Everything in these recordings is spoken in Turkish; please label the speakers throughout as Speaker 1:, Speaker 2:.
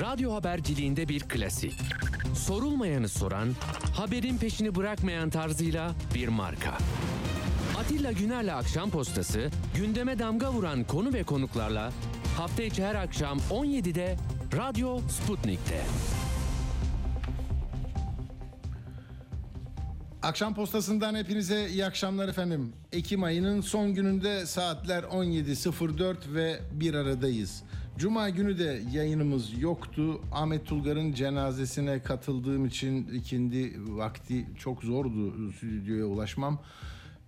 Speaker 1: radyo haberciliğinde bir klasik. Sorulmayanı soran, haberin peşini bırakmayan tarzıyla bir marka. Atilla Güner'le Akşam Postası, gündeme damga vuran konu ve konuklarla hafta içi her akşam 17'de Radyo Sputnik'te.
Speaker 2: Akşam postasından hepinize iyi akşamlar efendim. Ekim ayının son gününde saatler 17.04 ve bir aradayız. Cuma günü de yayınımız yoktu. Ahmet Tulgar'ın cenazesine katıldığım için ikindi vakti çok zordu stüdyoya ulaşmam.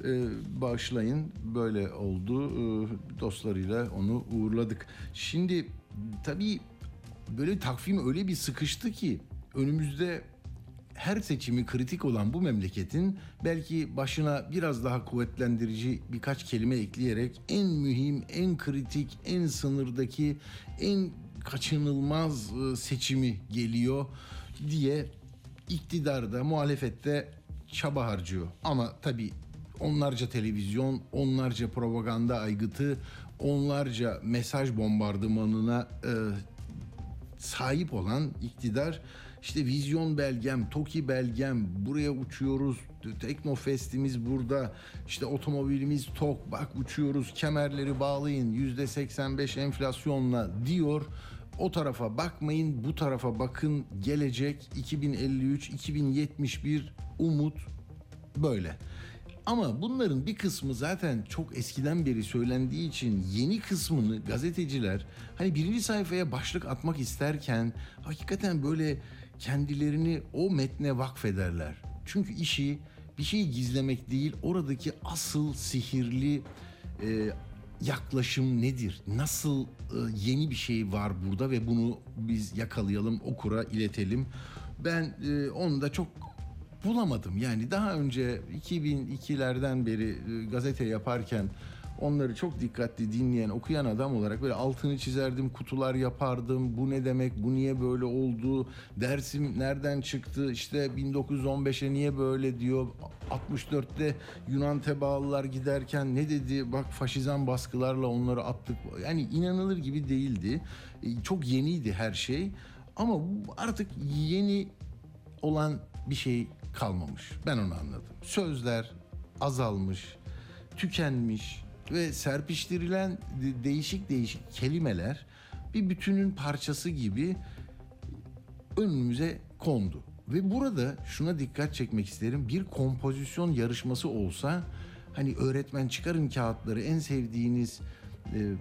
Speaker 2: Ee, bağışlayın böyle oldu. Ee, dostlarıyla onu uğurladık. Şimdi tabii böyle takvim öyle bir sıkıştı ki önümüzde her seçimi kritik olan bu memleketin belki başına biraz daha kuvvetlendirici birkaç kelime ekleyerek en mühim, en kritik, en sınırdaki, en kaçınılmaz e, seçimi geliyor diye iktidarda, muhalefette çaba harcıyor. Ama tabii onlarca televizyon, onlarca propaganda aygıtı, onlarca mesaj bombardımanına e, sahip olan iktidar işte vizyon belgem, TOKİ belgem, buraya uçuyoruz, Teknofest'imiz burada, işte otomobilimiz TOK, bak uçuyoruz, kemerleri bağlayın, yüzde 85 enflasyonla diyor. O tarafa bakmayın, bu tarafa bakın, gelecek 2053, 2071 umut böyle. Ama bunların bir kısmı zaten çok eskiden beri söylendiği için yeni kısmını gazeteciler hani birinci sayfaya başlık atmak isterken hakikaten böyle kendilerini o metne vakfederler. Çünkü işi bir şeyi gizlemek değil oradaki asıl sihirli e, yaklaşım nedir? Nasıl e, yeni bir şey var burada ve bunu biz yakalayalım, okura iletelim. Ben e, onu da çok bulamadım. Yani daha önce 2002'lerden beri e, gazete yaparken onları çok dikkatli dinleyen, okuyan adam olarak böyle altını çizerdim, kutular yapardım. Bu ne demek, bu niye böyle oldu, dersim nereden çıktı, işte 1915'e niye böyle diyor. 64'te Yunan tebaalılar giderken ne dedi, bak faşizan baskılarla onları attık. Yani inanılır gibi değildi. E, Çok yeniydi her şey. Ama artık yeni olan bir şey kalmamış. Ben onu anladım. Sözler azalmış, tükenmiş ve serpiştirilen de- değişik değişik kelimeler bir bütünün parçası gibi önümüze kondu. Ve burada şuna dikkat çekmek isterim. Bir kompozisyon yarışması olsa hani öğretmen çıkarın kağıtları en sevdiğiniz e,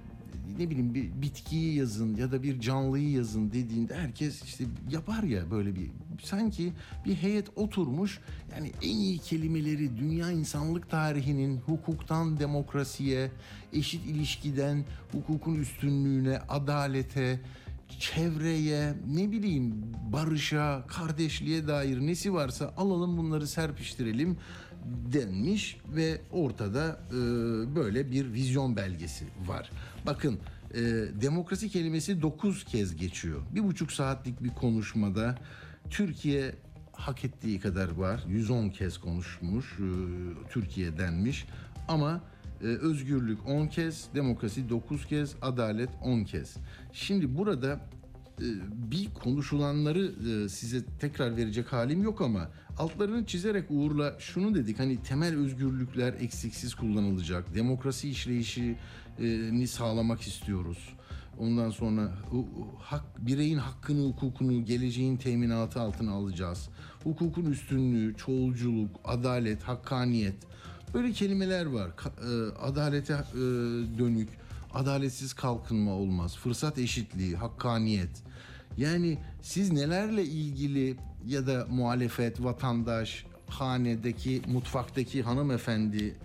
Speaker 2: ne bileyim bir bitkiyi yazın ya da bir canlıyı yazın dediğinde herkes işte yapar ya böyle bir sanki bir heyet oturmuş. Yani en iyi kelimeleri dünya insanlık tarihinin hukuktan demokrasiye, eşit ilişkiden hukukun üstünlüğüne, adalete, çevreye, ne bileyim barışa, kardeşliğe dair nesi varsa alalım bunları serpiştirelim denmiş ve ortada e, böyle bir vizyon belgesi var. Bakın e, demokrasi kelimesi 9 kez geçiyor. Bir buçuk saatlik bir konuşmada Türkiye hak ettiği kadar var. 110 kez konuşmuş, e, Türkiye denmiş ama ee, özgürlük 10 kez, demokrasi 9 kez, adalet 10 kez. Şimdi burada e, bir konuşulanları e, size tekrar verecek halim yok ama altlarını çizerek Uğur'la şunu dedik hani temel özgürlükler eksiksiz kullanılacak. Demokrasi işleyişini sağlamak istiyoruz. Ondan sonra hak, bireyin hakkını, hukukunu, geleceğin teminatı altına alacağız. Hukukun üstünlüğü, çoğulculuk, adalet, hakkaniyet, Böyle kelimeler var. E, adalete e, dönük, adaletsiz kalkınma olmaz. Fırsat eşitliği, hakkaniyet. Yani siz nelerle ilgili ya da muhalefet, vatandaş, hanedeki, mutfaktaki hanımefendi,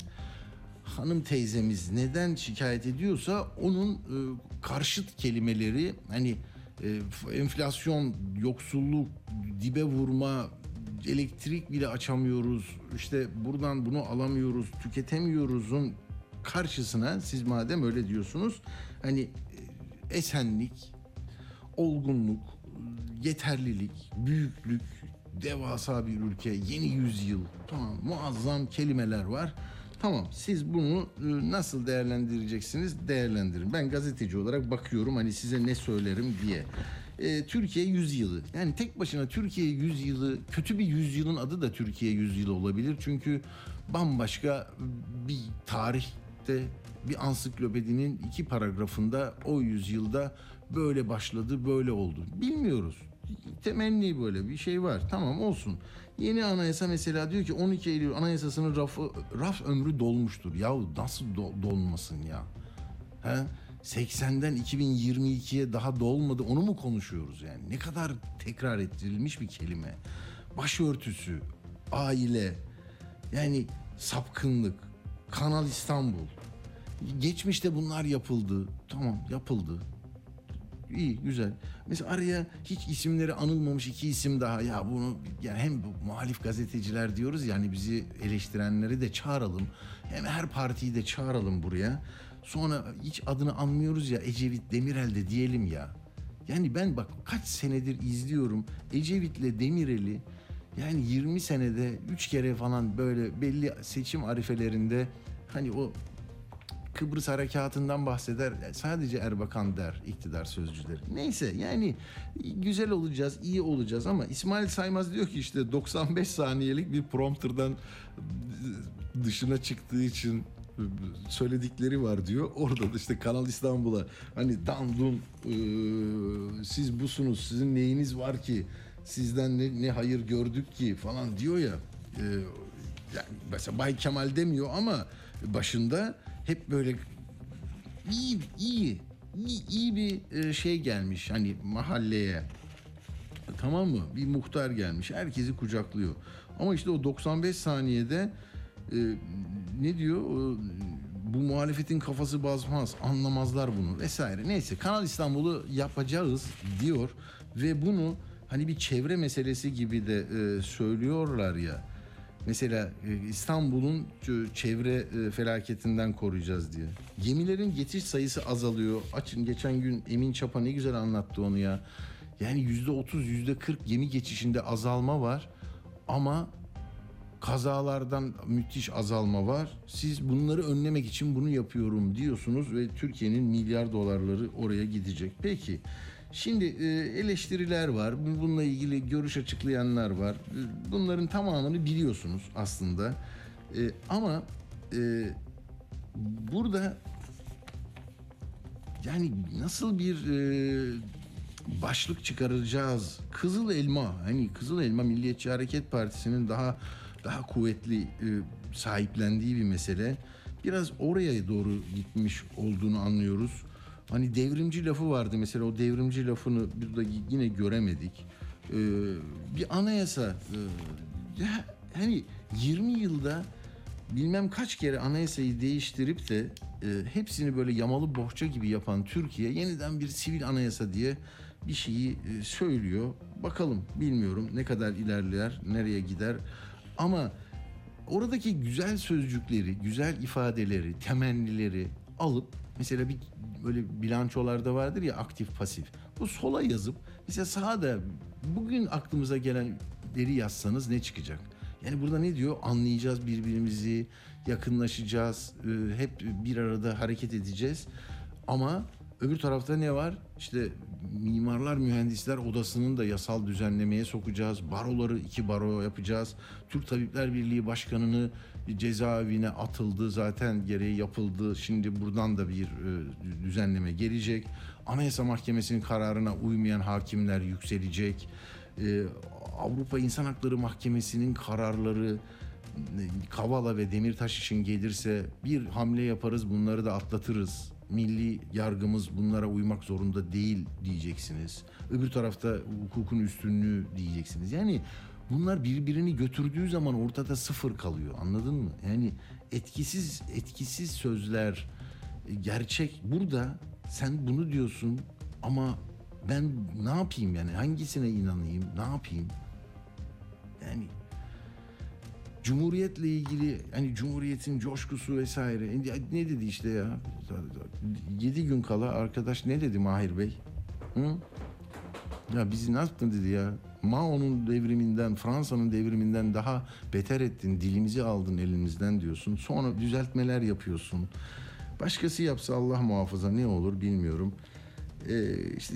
Speaker 2: hanım teyzemiz neden şikayet ediyorsa onun e, karşıt kelimeleri hani e, enflasyon, yoksulluk, dibe vurma, elektrik bile açamıyoruz. işte buradan bunu alamıyoruz, tüketemiyoruzun karşısına siz madem öyle diyorsunuz hani e, esenlik, olgunluk, yeterlilik, büyüklük, devasa bir ülke, yeni yüzyıl, tamam muazzam kelimeler var. Tamam siz bunu e, nasıl değerlendireceksiniz değerlendirin. Ben gazeteci olarak bakıyorum hani size ne söylerim diye. e, Türkiye yüzyılı. Yani tek başına Türkiye yüzyılı kötü bir yüzyılın adı da Türkiye yüzyılı olabilir. Çünkü bambaşka bir tarihte bir ansiklopedinin iki paragrafında o yüzyılda böyle başladı, böyle oldu. Bilmiyoruz. Temenni böyle bir şey var. Tamam olsun. Yeni anayasa mesela diyor ki 12 Eylül anayasasının rafı, raf ömrü dolmuştur. Yahu nasıl do- dolmasın ya? He? 80'den 2022'ye daha dolmadı onu mu konuşuyoruz yani? Ne kadar tekrar ettirilmiş bir kelime. Başörtüsü, aile, yani sapkınlık, Kanal İstanbul. Geçmişte bunlar yapıldı. Tamam yapıldı. İyi güzel. Mesela araya hiç isimleri anılmamış iki isim daha ya bunu yani hem bu muhalif gazeteciler diyoruz yani bizi eleştirenleri de çağıralım. Hem her partiyi de çağıralım buraya. Sonra hiç adını anmıyoruz ya Ecevit Demirel de diyelim ya. Yani ben bak kaç senedir izliyorum Ecevit'le Demirel'i yani 20 senede 3 kere falan böyle belli seçim arifelerinde hani o Kıbrıs harekatından bahseder. Sadece Erbakan der iktidar sözcüleri. Neyse yani güzel olacağız, iyi olacağız ama İsmail Saymaz diyor ki işte 95 saniyelik bir prompterdan dışına çıktığı için söyledikleri var diyor. Orada da işte Kanal İstanbul'a hani dandun e, siz busunuz sizin neyiniz var ki sizden ne, ne hayır gördük ki falan diyor ya. E, yani mesela Bay Kemal demiyor ama başında hep böyle iyi iyi iyi, iyi bir e, şey gelmiş hani mahalleye. Tamam mı? Bir muhtar gelmiş herkesi kucaklıyor. Ama işte o 95 saniyede e, ne diyor? Bu muhalefetin kafası basmaz anlamazlar bunu vesaire. Neyse Kanal İstanbul'u yapacağız diyor ve bunu hani bir çevre meselesi gibi de e, söylüyorlar ya Mesela e, İstanbul'un çevre e, felaketinden koruyacağız diye. Gemilerin geçiş sayısı azalıyor. Açın geçen gün Emin Çapa ne güzel anlattı onu ya. Yani yüzde otuz, yüzde kırk gemi geçişinde azalma var. Ama kazalardan müthiş azalma var. Siz bunları önlemek için bunu yapıyorum diyorsunuz ve Türkiye'nin milyar dolarları oraya gidecek. Peki Şimdi e, eleştiriler var. Bununla ilgili görüş açıklayanlar var. E, bunların tamamını biliyorsunuz aslında. E, ama burada yani nasıl bir başlık çıkaracağız? Kızıl Elma, hani Kızıl Elma Milliyetçi Hareket Partisi'nin daha daha kuvvetli sahiplendiği bir mesele. Biraz oraya doğru gitmiş olduğunu anlıyoruz. Hani devrimci lafı vardı mesela o devrimci lafını burada yine göremedik. Ee, bir anayasa e, hani 20 yılda bilmem kaç kere anayasayı değiştirip de e, hepsini böyle yamalı bohça gibi yapan Türkiye yeniden bir sivil anayasa diye bir şeyi e, söylüyor. Bakalım bilmiyorum ne kadar ilerler, nereye gider ama oradaki güzel sözcükleri, güzel ifadeleri, temennileri alıp mesela bir böyle bilançolarda vardır ya aktif pasif. Bu sola yazıp mesela sağda bugün aklımıza gelenleri yazsanız ne çıkacak? Yani burada ne diyor? Anlayacağız birbirimizi, yakınlaşacağız, e, hep bir arada hareket edeceğiz. Ama öbür tarafta ne var? İşte mimarlar mühendisler odasının da yasal düzenlemeye sokacağız. Baroları iki baro yapacağız. Türk Tabipler Birliği Başkanı'nı cezaevine atıldı zaten gereği yapıldı. Şimdi buradan da bir e, düzenleme gelecek. Anayasa Mahkemesi'nin kararına uymayan hakimler yükselecek. E, Avrupa İnsan Hakları Mahkemesi'nin kararları e, Kavala ve Demirtaş için gelirse bir hamle yaparız bunları da atlatırız. Milli yargımız bunlara uymak zorunda değil diyeceksiniz. Öbür tarafta hukukun üstünlüğü diyeceksiniz. Yani Bunlar birbirini götürdüğü zaman ortada sıfır kalıyor. Anladın mı? Yani etkisiz etkisiz sözler e, gerçek burada sen bunu diyorsun ama ben ne yapayım yani hangisine inanayım ne yapayım yani Cumhuriyetle ilgili hani Cumhuriyet'in coşkusu vesaire ne dedi işte ya yedi gün kala arkadaş ne dedi Mahir Bey Hı? ya bizi ne yaptın dedi ya Mao'nun devriminden, Fransa'nın devriminden daha beter ettin, dilimizi aldın elimizden diyorsun. Sonra düzeltmeler yapıyorsun. Başkası yapsa Allah muhafaza ne olur bilmiyorum. e, işte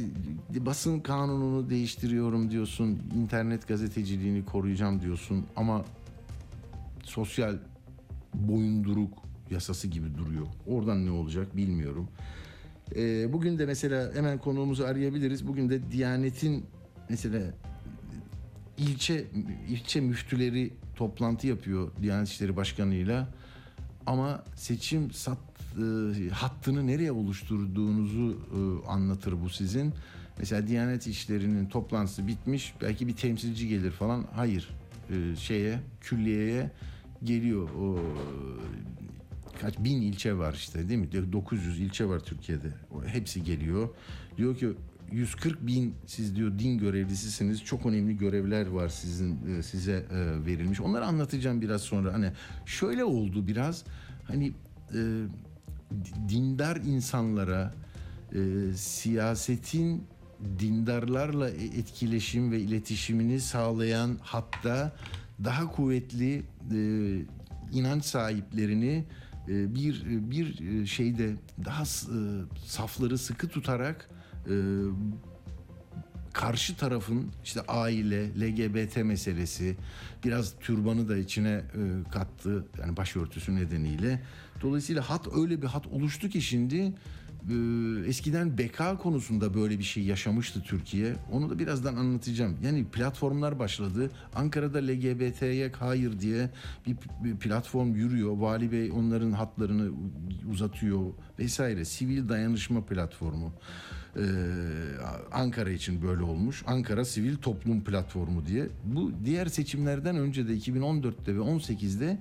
Speaker 2: basın kanununu değiştiriyorum diyorsun, internet gazeteciliğini koruyacağım diyorsun ama sosyal boyunduruk yasası gibi duruyor. Oradan ne olacak bilmiyorum. E, bugün de mesela hemen konuğumuzu arayabiliriz. Bugün de Diyanet'in mesela ilçe ilçe müftüleri toplantı yapıyor Diyanet İşleri Başkanı'yla. Ama seçim sat, e, hattını nereye oluşturduğunuzu e, anlatır bu sizin. Mesela Diyanet İşleri'nin toplantısı bitmiş. Belki bir temsilci gelir falan. Hayır. E, şeye, külliyeye geliyor. O kaç bin ilçe var işte değil mi? 900 ilçe var Türkiye'de. O, hepsi geliyor. Diyor ki 140 bin siz diyor din görevlisisiniz. Çok önemli görevler var sizin e, size e, verilmiş. Onları anlatacağım biraz sonra. Hani şöyle oldu biraz. Hani e, dindar insanlara e, siyasetin dindarlarla e, etkileşim ve iletişimini sağlayan hatta daha kuvvetli e, inanç sahiplerini e, bir bir şeyde daha e, safları sıkı tutarak e, karşı tarafın işte aile, LGBT meselesi, biraz türbanı da içine e, kattı yani başörtüsü nedeniyle. Dolayısıyla hat öyle bir hat oluştu ki şimdi e, eskiden beka konusunda böyle bir şey yaşamıştı Türkiye. Onu da birazdan anlatacağım. Yani platformlar başladı. Ankara'da LGBT'ye hayır diye bir, bir platform yürüyor. Vali Bey onların hatlarını uzatıyor vesaire. Sivil dayanışma platformu. Ee, Ankara için böyle olmuş. Ankara Sivil Toplum Platformu diye. Bu diğer seçimlerden önce de 2014'te ve 18'de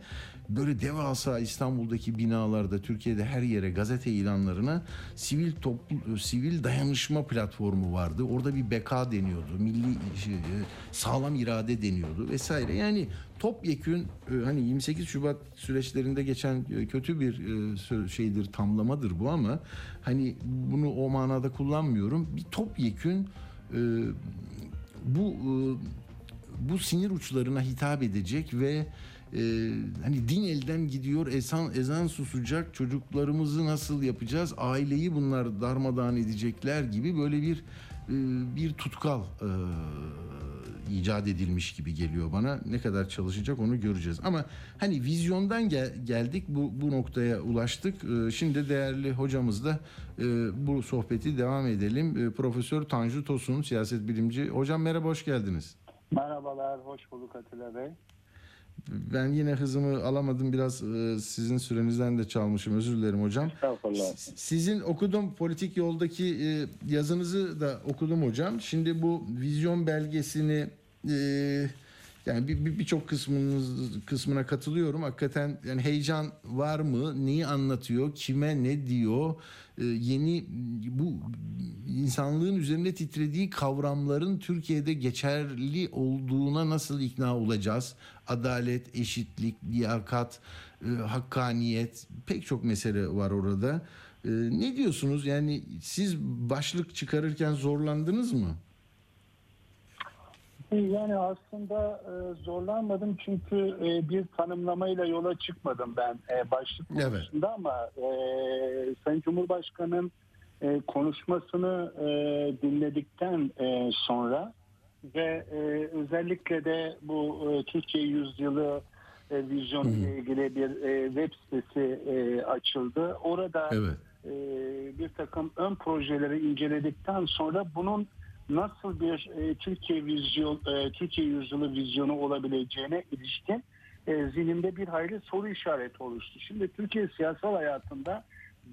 Speaker 2: böyle devasa İstanbul'daki binalarda Türkiye'de her yere gazete ilanlarına sivil toplu, sivil dayanışma platformu vardı. Orada bir beka deniyordu. Milli şey, sağlam irade deniyordu vesaire. Yani topyekün e, hani 28 Şubat süreçlerinde geçen e, kötü bir e, şeydir tamlamadır bu ama hani bunu o manada kullanmıyorum. Bir topyekün bu bu sinir uçlarına hitap edecek ve hani din elden gidiyor ezan ezan susacak çocuklarımızı nasıl yapacağız aileyi bunlar darmadağın edecekler gibi böyle bir bir tutkal icat edilmiş gibi geliyor bana. Ne kadar çalışacak onu göreceğiz. Ama hani vizyondan gel, geldik bu bu noktaya ulaştık. Ee, şimdi değerli hocamızla e, bu sohbeti devam edelim. E, Profesör Tanju Tosun siyaset bilimci. Hocam merhaba hoş geldiniz.
Speaker 3: Merhabalar, hoş bulduk Atilla Bey.
Speaker 2: Ben yine hızımı alamadım biraz e, sizin sürenizden de çalmışım özür dilerim hocam.
Speaker 3: Estağfurullah.
Speaker 2: Sizin okudum politik yoldaki e, yazınızı da okudum hocam. Şimdi bu vizyon belgesini e, yani birçok bir, kısmınız kısmına katılıyorum. Hakikaten yani heyecan var mı? Neyi anlatıyor? Kime ne diyor? Ee, yeni bu insanlığın üzerinde titrediği kavramların Türkiye'de geçerli olduğuna nasıl ikna olacağız? Adalet, eşitlik, liyakat, e, hakkaniyet pek çok mesele var orada. E, ne diyorsunuz? Yani siz başlık çıkarırken zorlandınız mı?
Speaker 3: Yani aslında e, zorlanmadım çünkü e, bir tanımlamayla yola çıkmadım ben e, başlık konusunda evet. ama e, Sayın Cumhurbaşkanı'nın e, konuşmasını e, dinledikten e, sonra ve e, özellikle de bu e, Türkiye Yüzyılı e, vizyon ile ilgili bir e, web sitesi e, açıldı. Orada evet. e, bir takım ön projeleri inceledikten sonra bunun nasıl bir e, Türkiye vizyon e, Türkiye yüzyılı vizyonu olabileceğine ilişkin e, zihnimde bir hayli soru işareti oluştu. Şimdi Türkiye siyasal hayatında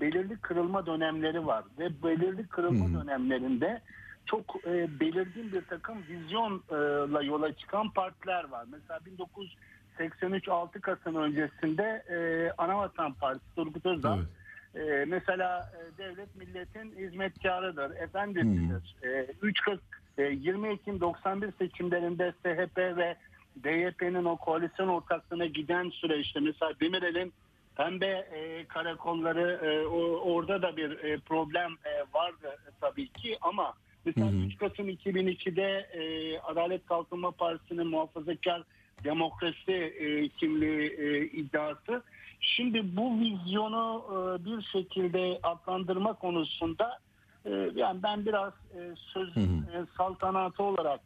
Speaker 3: belirli kırılma dönemleri var ve belirli kırılma hmm. dönemlerinde çok e, belirgin bir takım vizyonla yola çıkan partiler var. Mesela 1983 6 Kasım öncesinde e, Anavatan Partisi Turgut Özal evet e, mesela e, devlet milletin hizmetkarıdır, efendisidir. Hmm. E, 3 Kız, e, 20 Ekim 91 seçimlerinde SHP ve DYP'nin o koalisyon ortaklığına giden süreçte mesela Demirel'in pembe e, karakolları e, o, orada da bir e, problem e, vardı e, tabii ki ama mesela hı 3 Kasım 2002'de e, Adalet Kalkınma Partisi'nin muhafazakar demokrasi e, kimliği e, iddiası Şimdi bu vizyonu e, bir şekilde adlandırma konusunda e, yani ben biraz e, sözün e, saltanatı olarak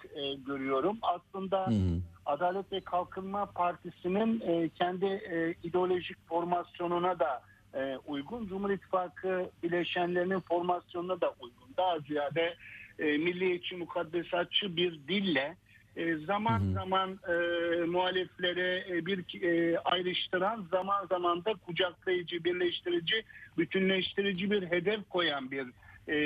Speaker 3: görüyorum. Aslında hı hı. Adalet ve Kalkınma Partisi'nin kendi ideolojik formasyonuna da uygun. Cumhur İttifakı bileşenlerinin formasyonuna da uygun. Daha ziyade milliyetçi, mukaddesatçı bir dille e, zaman hı hı. zaman e, muhaliflere e, bir e, ayrıştıran zaman zaman da kucaklayıcı, birleştirici, bütünleştirici bir hedef koyan bir e,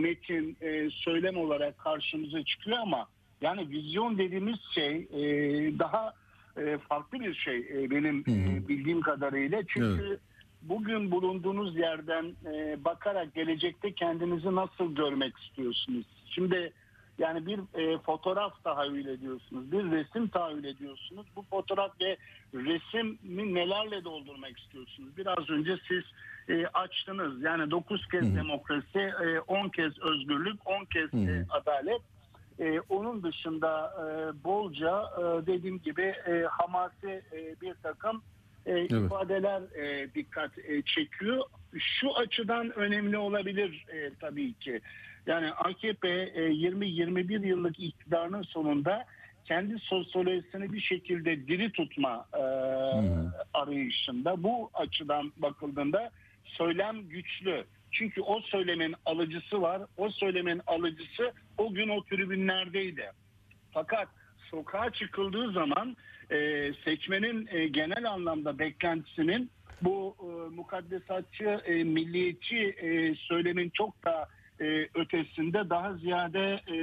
Speaker 3: metin, e, söylem olarak karşımıza çıkıyor ama yani vizyon dediğimiz şey e, daha e, farklı bir şey e, benim. E, bildiğim kadarıyla. Çünkü evet. bugün bulunduğunuz yerden e, bakarak gelecekte kendinizi nasıl görmek istiyorsunuz? Şimdi yani bir e, fotoğraf tahayyül ediyorsunuz, bir resim tahayyül ediyorsunuz. Bu fotoğraf ve resmi nelerle doldurmak istiyorsunuz? Biraz önce siz e, açtınız. Yani 9 kez Hı-hı. demokrasi, e, 10 kez özgürlük, 10 kez e, adalet. E, onun dışında e, bolca e, dediğim gibi e, hamasi e, bir takım e, evet. ifadeler e, dikkat e, çekiyor. Şu açıdan önemli olabilir e, tabii ki. Yani AKP e, 20-21 yıllık iktidarının sonunda kendi sosyolojisini bir şekilde diri tutma e, hmm. arayışında. Bu açıdan bakıldığında söylem güçlü. Çünkü o söylemin alıcısı var. O söylemin alıcısı o gün o tribünlerdeydi. Fakat sokağa çıkıldığı zaman e, seçmenin e, genel anlamda beklentisinin bu e, mukaddesatçı, e, milliyetçi e, söylemin çok da e, ötesinde daha ziyade e,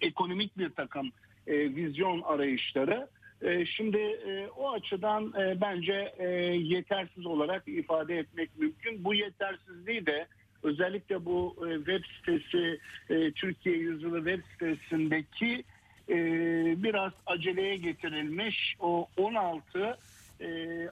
Speaker 3: ekonomik bir takım e, vizyon arayışları. E, şimdi e, o açıdan e, bence e, yetersiz olarak ifade etmek mümkün. Bu yetersizliği de özellikle bu e, web sitesi e, Türkiye Yüzyılı web sitesindeki e, biraz aceleye getirilmiş o 16 e,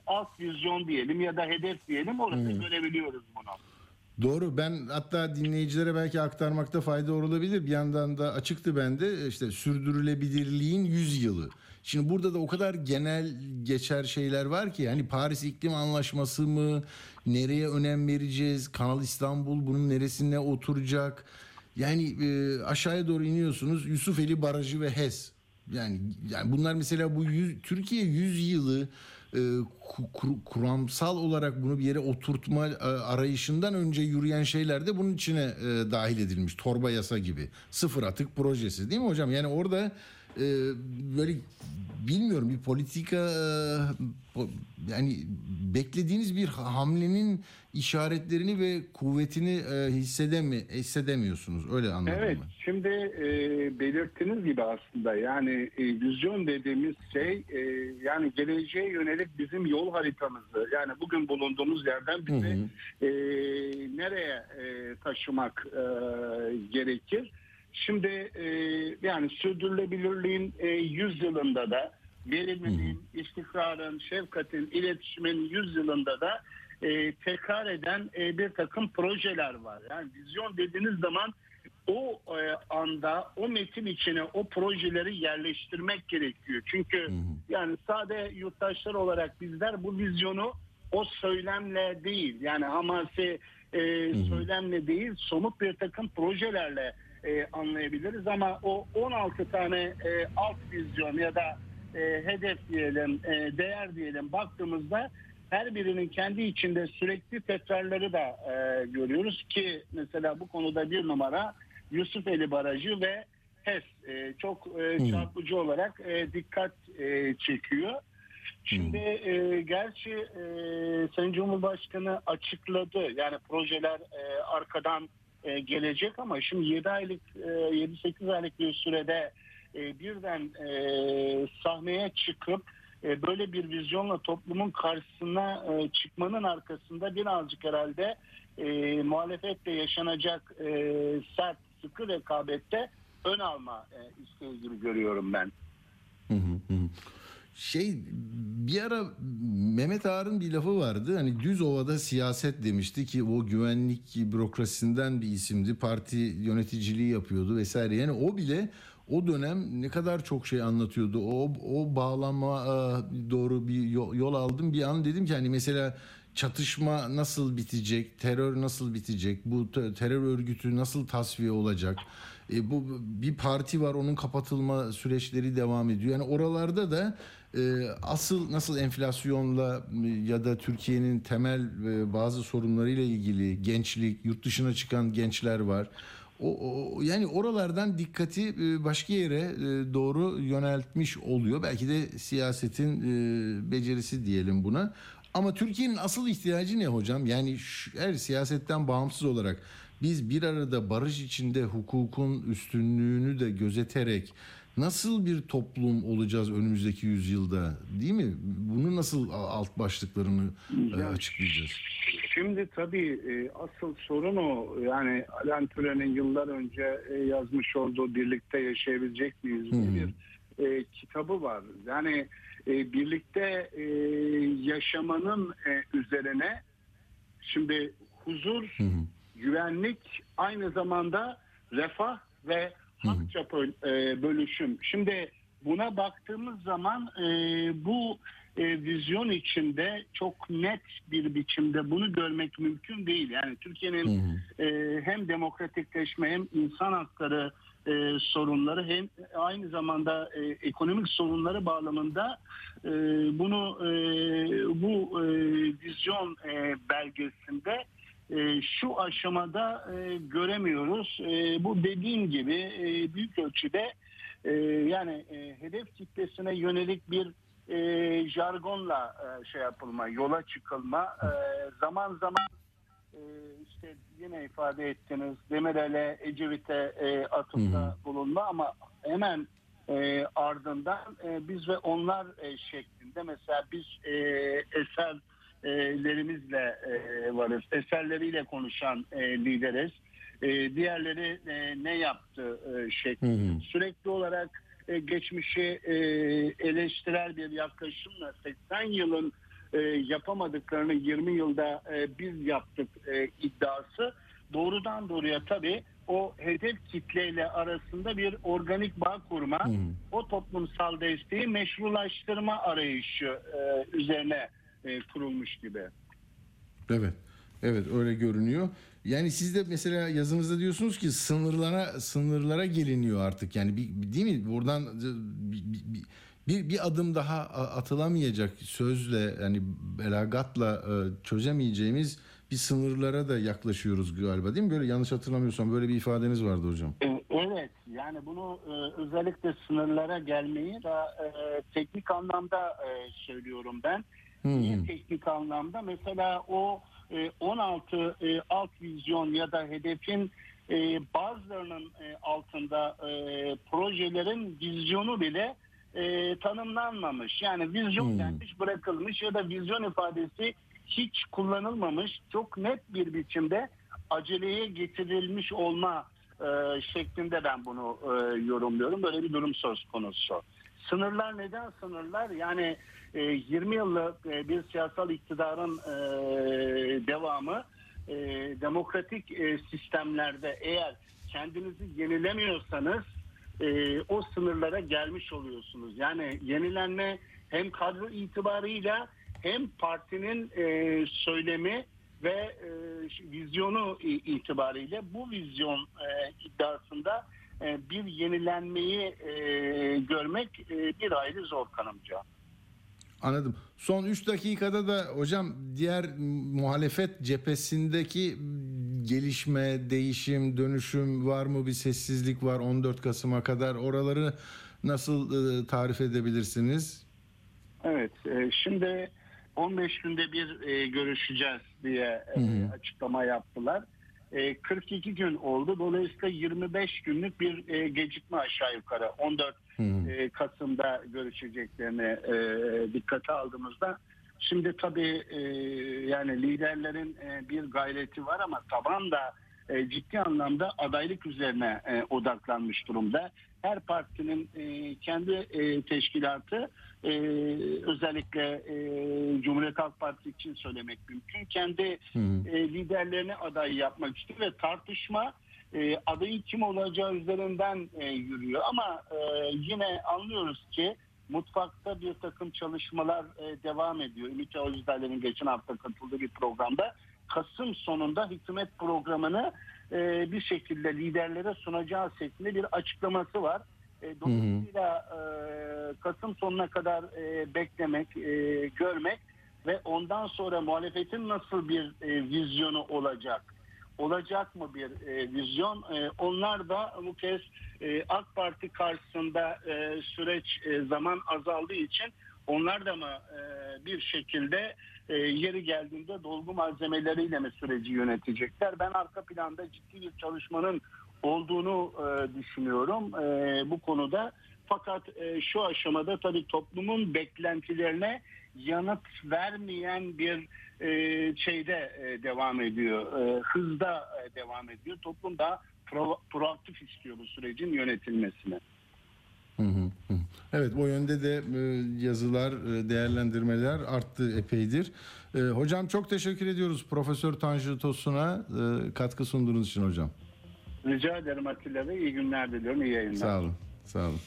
Speaker 3: alt vizyon diyelim ya da hedef diyelim orada hmm. görebiliyoruz bunu.
Speaker 2: Doğru ben hatta dinleyicilere belki aktarmakta fayda olabilir. Bir yandan da açıktı bende işte sürdürülebilirliğin 100 yılı. Şimdi burada da o kadar genel geçer şeyler var ki hani Paris İklim Anlaşması mı nereye önem vereceğiz? Kanal İstanbul bunun neresine oturacak? Yani e, aşağıya doğru iniyorsunuz Yusufeli Barajı ve HES. Yani yani bunlar mesela bu yüz, Türkiye 100 yılı kuramsal olarak bunu bir yere oturtma e, arayışından önce yürüyen şeyler de bunun içine e, dahil edilmiş. Torba yasa gibi. Sıfır atık projesi değil mi hocam? Yani orada böyle bilmiyorum bir politika yani beklediğiniz bir hamlenin işaretlerini ve kuvvetini e, hissedemi hissedemiyorsunuz öyle anladım
Speaker 3: Evet ben. şimdi e, belirttiğiniz gibi aslında yani e, vizyon dediğimiz şey e, yani geleceğe yönelik bizim yol haritamızı yani bugün bulunduğumuz yerden bizi hı hı. E, nereye e, taşımak e, gerekir? Şimdi e, yani sürdürülebilirliğin e, 100 yılında da verimliliğin, istikrarın, şefkatin, iletişimin 100 yılında da e, tekrar eden e, bir takım projeler var. Yani vizyon dediğiniz zaman o e, anda o metin içine o projeleri yerleştirmek gerekiyor. Çünkü hı hı. yani sade yurttaşlar olarak bizler bu vizyonu o söylemle değil yani hamasi e, söylemle değil somut bir takım projelerle e, anlayabiliriz. Ama o 16 tane e, alt vizyon ya da e, hedef diyelim, e, değer diyelim baktığımızda her birinin kendi içinde sürekli tekrarları da e, görüyoruz ki mesela bu konuda bir numara Yusufeli Barajı ve HES e, çok e, çarpıcı olarak e, dikkat e, çekiyor. Şimdi e, gerçi e, Sayın Cumhurbaşkanı açıkladı. Yani projeler e, arkadan e, gelecek ama şimdi 7 aylık e, 7-8 aylık bir sürede e, birden e, sahneye çıkıp böyle bir vizyonla toplumun karşısına çıkmanın arkasında birazcık herhalde e, yaşanacak sert sıkı rekabette ön alma e, isteği gibi görüyorum ben. Hı hı
Speaker 2: hı. Şey bir ara Mehmet Ağar'ın bir lafı vardı. Hani düz ovada siyaset demişti ki o güvenlik bürokrasisinden bir isimdi. Parti yöneticiliği yapıyordu vesaire. Yani o bile o dönem ne kadar çok şey anlatıyordu. O o bağlanma e, doğru bir yol, yol aldım. Bir an dedim ki hani mesela çatışma nasıl bitecek, terör nasıl bitecek, bu terör örgütü nasıl tasfiye olacak? E, bu bir parti var onun kapatılma süreçleri devam ediyor. Yani oralarda da asıl nasıl enflasyonla ya da Türkiye'nin temel e, bazı sorunlarıyla ilgili gençlik, yurt dışına çıkan gençler var. O, o yani oralardan dikkati e, başka yere e, doğru yöneltmiş oluyor. Belki de siyasetin becerisi diyelim buna. Ama Türkiye'nin asıl ihtiyacı ne hocam? Yani her siyasetten bağımsız olarak biz bir arada barış içinde hukukun üstünlüğünü de gözeterek nasıl bir toplum olacağız önümüzdeki yüzyılda değil mi? Bunu nasıl alt başlıklarını ya, açıklayacağız?
Speaker 3: Şimdi tabii e, asıl sorun o. Yani Alan Türen'in yıllar önce e, yazmış olduğu Birlikte Yaşayabilecek miyiz? Hmm. bir e, kitabı var. Yani e, birlikte e, yaşamanın e, üzerine şimdi huzur, hı güvenlik, aynı zamanda refah ve hakça e, bölüşüm. Şimdi buna baktığımız zaman e, bu e, vizyon içinde çok net bir biçimde bunu görmek mümkün değil. Yani Türkiye'nin e, hem demokratikleşme hem insan hakları e, sorunları hem aynı zamanda e, ekonomik sorunları bağlamında e, bunu e, bu e, vizyon e, belgesinde e, şu aşamada e, göremiyoruz. E, bu dediğim gibi e, büyük ölçüde e, yani e, hedef kitlesine yönelik bir e, jargonla e, şey yapılma, yola çıkılma, e, zaman zaman e, işte yine ifade ettiniz Demirel'e, Ecevit'e e, atıfta bulunma ama hemen e, ardından e, biz ve onlar e, şeklinde mesela biz e, eserlerimizle e, varız, eserleriyle konuşan e, lideriz. E, diğerleri ne yaptı şeklinde. Sürekli olarak geçmişi eleştirel bir yaklaşımla 80 yılın yapamadıklarını 20 yılda biz yaptık iddiası doğrudan doğruya tabii o hedef kitleyle arasında bir organik bağ kurma, hmm. o toplumsal desteği meşrulaştırma arayışı e, üzerine e, kurulmuş gibi.
Speaker 2: Evet, evet öyle görünüyor. Yani siz de mesela yazınızda diyorsunuz ki sınırlara sınırlara geliniyor artık. Yani bir, değil mi? Buradan bir, bir, bir, bir adım daha atılamayacak sözle yani belagatla e, çözemeyeceğimiz bir sınırlara da yaklaşıyoruz galiba değil mi? Böyle yanlış hatırlamıyorsam böyle bir ifadeniz vardı hocam.
Speaker 3: E, evet yani bunu özellikle sınırlara gelmeyi da teknik anlamda söylüyorum ben. Hmm. Teknik anlamda mesela o 16 alt vizyon ya da hedefin bazılarının altında projelerin vizyonu bile e, tanımlanmamış. Yani vizyon hmm. denmiş bırakılmış ya da vizyon ifadesi hiç kullanılmamış. Çok net bir biçimde aceleye getirilmiş olma e, şeklinde ben bunu e, yorumluyorum. Böyle bir durum söz konusu. Sınırlar neden sınırlar? Yani e, 20 yıllık e, bir siyasal iktidarın e, devamı e, demokratik sistemlerde eğer kendinizi yenilemiyorsanız o sınırlara gelmiş oluyorsunuz. Yani yenilenme hem kadro itibarıyla hem partinin söylemi ve vizyonu itibariyle bu vizyon iddiasında bir yenilenmeyi görmek bir ayrı zor kanımca.
Speaker 2: Anladım. Son 3 dakikada da hocam diğer muhalefet cephesindeki gelişme, değişim, dönüşüm var mı? Bir sessizlik var 14 Kasım'a kadar. Oraları nasıl e, tarif edebilirsiniz?
Speaker 3: Evet. E, şimdi 15 günde bir e, görüşeceğiz diye hı hı. açıklama yaptılar. 42 gün oldu. Dolayısıyla 25 günlük bir gecikme aşağı yukarı. 14 hmm. Kasım'da görüşeceklerini dikkate aldığımızda Şimdi tabii e, yani liderlerin e, bir gayreti var ama taban da e, ciddi anlamda adaylık üzerine e, odaklanmış durumda. Her partinin e, kendi e, teşkilatı e, özellikle e, Cumhuriyet Halk Partisi için söylemek mümkün. Kendi hmm. e, liderlerini aday yapmak istiyor ve tartışma e, adayın kim olacağı üzerinden e, yürüyor. Ama e, yine anlıyoruz ki mutfakta bir takım çalışmalar e, devam ediyor. Ümit Özdağ'ın geçen hafta katıldığı bir programda Kasım sonunda hükümet programını e, bir şekilde liderlere sunacağı şeklinde bir açıklaması var. E, dolayısıyla e, Kasım sonuna kadar e, beklemek, e, görmek ve ondan sonra muhalefetin nasıl bir e, vizyonu olacak? Olacak mı bir e, vizyon? E, onlar da bu kez e, AK Parti karşısında e, süreç e, zaman azaldığı için onlar da mı e, bir şekilde e, yeri geldiğinde dolgu malzemeleriyle mi süreci yönetecekler? Ben arka planda ciddi bir çalışmanın olduğunu e, düşünüyorum e, bu konuda. Fakat e, şu aşamada tabii toplumun beklentilerine yanıt vermeyen bir e, şeyde e, devam ediyor. E, hızda e, devam ediyor. Toplum daha pro, proaktif istiyor bu sürecin yönetilmesini.
Speaker 2: Hı hı. Evet o yönde de e, yazılar, e, değerlendirmeler arttı epeydir. E, hocam çok teşekkür ediyoruz Profesör Tanju Tosun'a katkı sunduğunuz için hocam.
Speaker 3: Rica ederim Atilla Bey. İyi günler diliyorum. İyi yayınlar.
Speaker 2: Sağ olun. Sağ olun.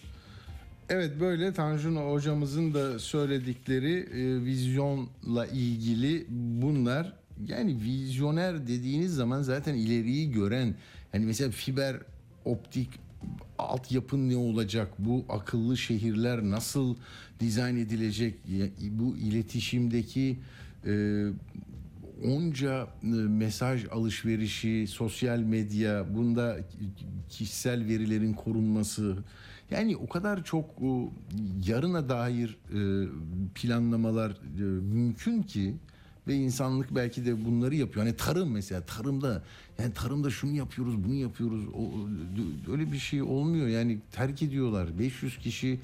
Speaker 2: Evet böyle Tanjun hocamızın da söyledikleri e, vizyonla ilgili bunlar. Yani vizyoner dediğiniz zaman zaten ileriyi gören hani mesela fiber optik altyapın ne olacak bu akıllı şehirler nasıl dizayn edilecek bu iletişimdeki e, onca e, mesaj alışverişi sosyal medya bunda kişisel verilerin korunması yani o kadar çok o, yarına dair e, planlamalar e, mümkün ki ve insanlık belki de bunları yapıyor. Hani tarım mesela tarımda yani tarımda şunu yapıyoruz bunu yapıyoruz öyle bir şey olmuyor yani terk ediyorlar 500 kişi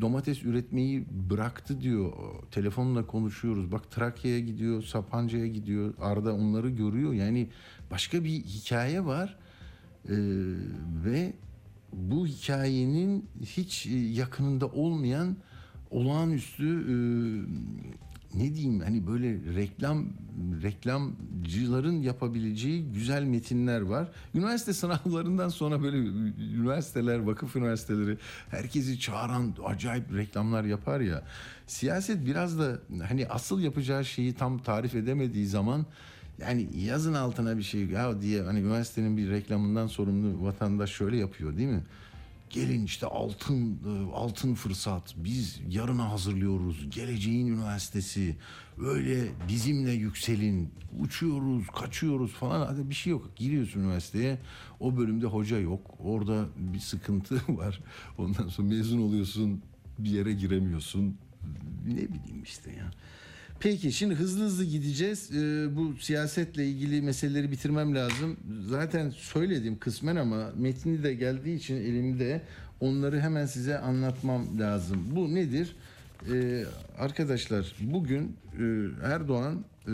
Speaker 2: domates üretmeyi bıraktı diyor. Telefonla konuşuyoruz. Bak Trakya'ya gidiyor, Sapanca'ya gidiyor. Arda onları görüyor. Yani başka bir hikaye var. Ee, ve bu hikayenin hiç e, yakınında olmayan olağanüstü e, ne diyeyim hani böyle reklam reklamcıların yapabileceği güzel metinler var. Üniversite sınavlarından sonra böyle üniversiteler, vakıf üniversiteleri herkesi çağıran acayip reklamlar yapar ya. Siyaset biraz da hani asıl yapacağı şeyi tam tarif edemediği zaman yani yazın altına bir şey ya diye hani üniversitenin bir reklamından sorumlu vatandaş şöyle yapıyor değil mi? Gelin işte altın e, altın fırsat. Biz yarına hazırlıyoruz. Geleceğin üniversitesi. Öyle bizimle yükselin. Uçuyoruz, kaçıyoruz falan. Hadi bir şey yok. Giriyorsun üniversiteye. O bölümde hoca yok. Orada bir sıkıntı var. Ondan sonra mezun oluyorsun. Bir yere giremiyorsun. Ne bileyim işte ya. Peki şimdi hızlı hızlı gideceğiz. Ee, bu siyasetle ilgili meseleleri bitirmem lazım. Zaten söyledim kısmen ama metni de geldiği için elimde onları hemen size anlatmam lazım. Bu nedir? Ee, arkadaşlar bugün e, Erdoğan e,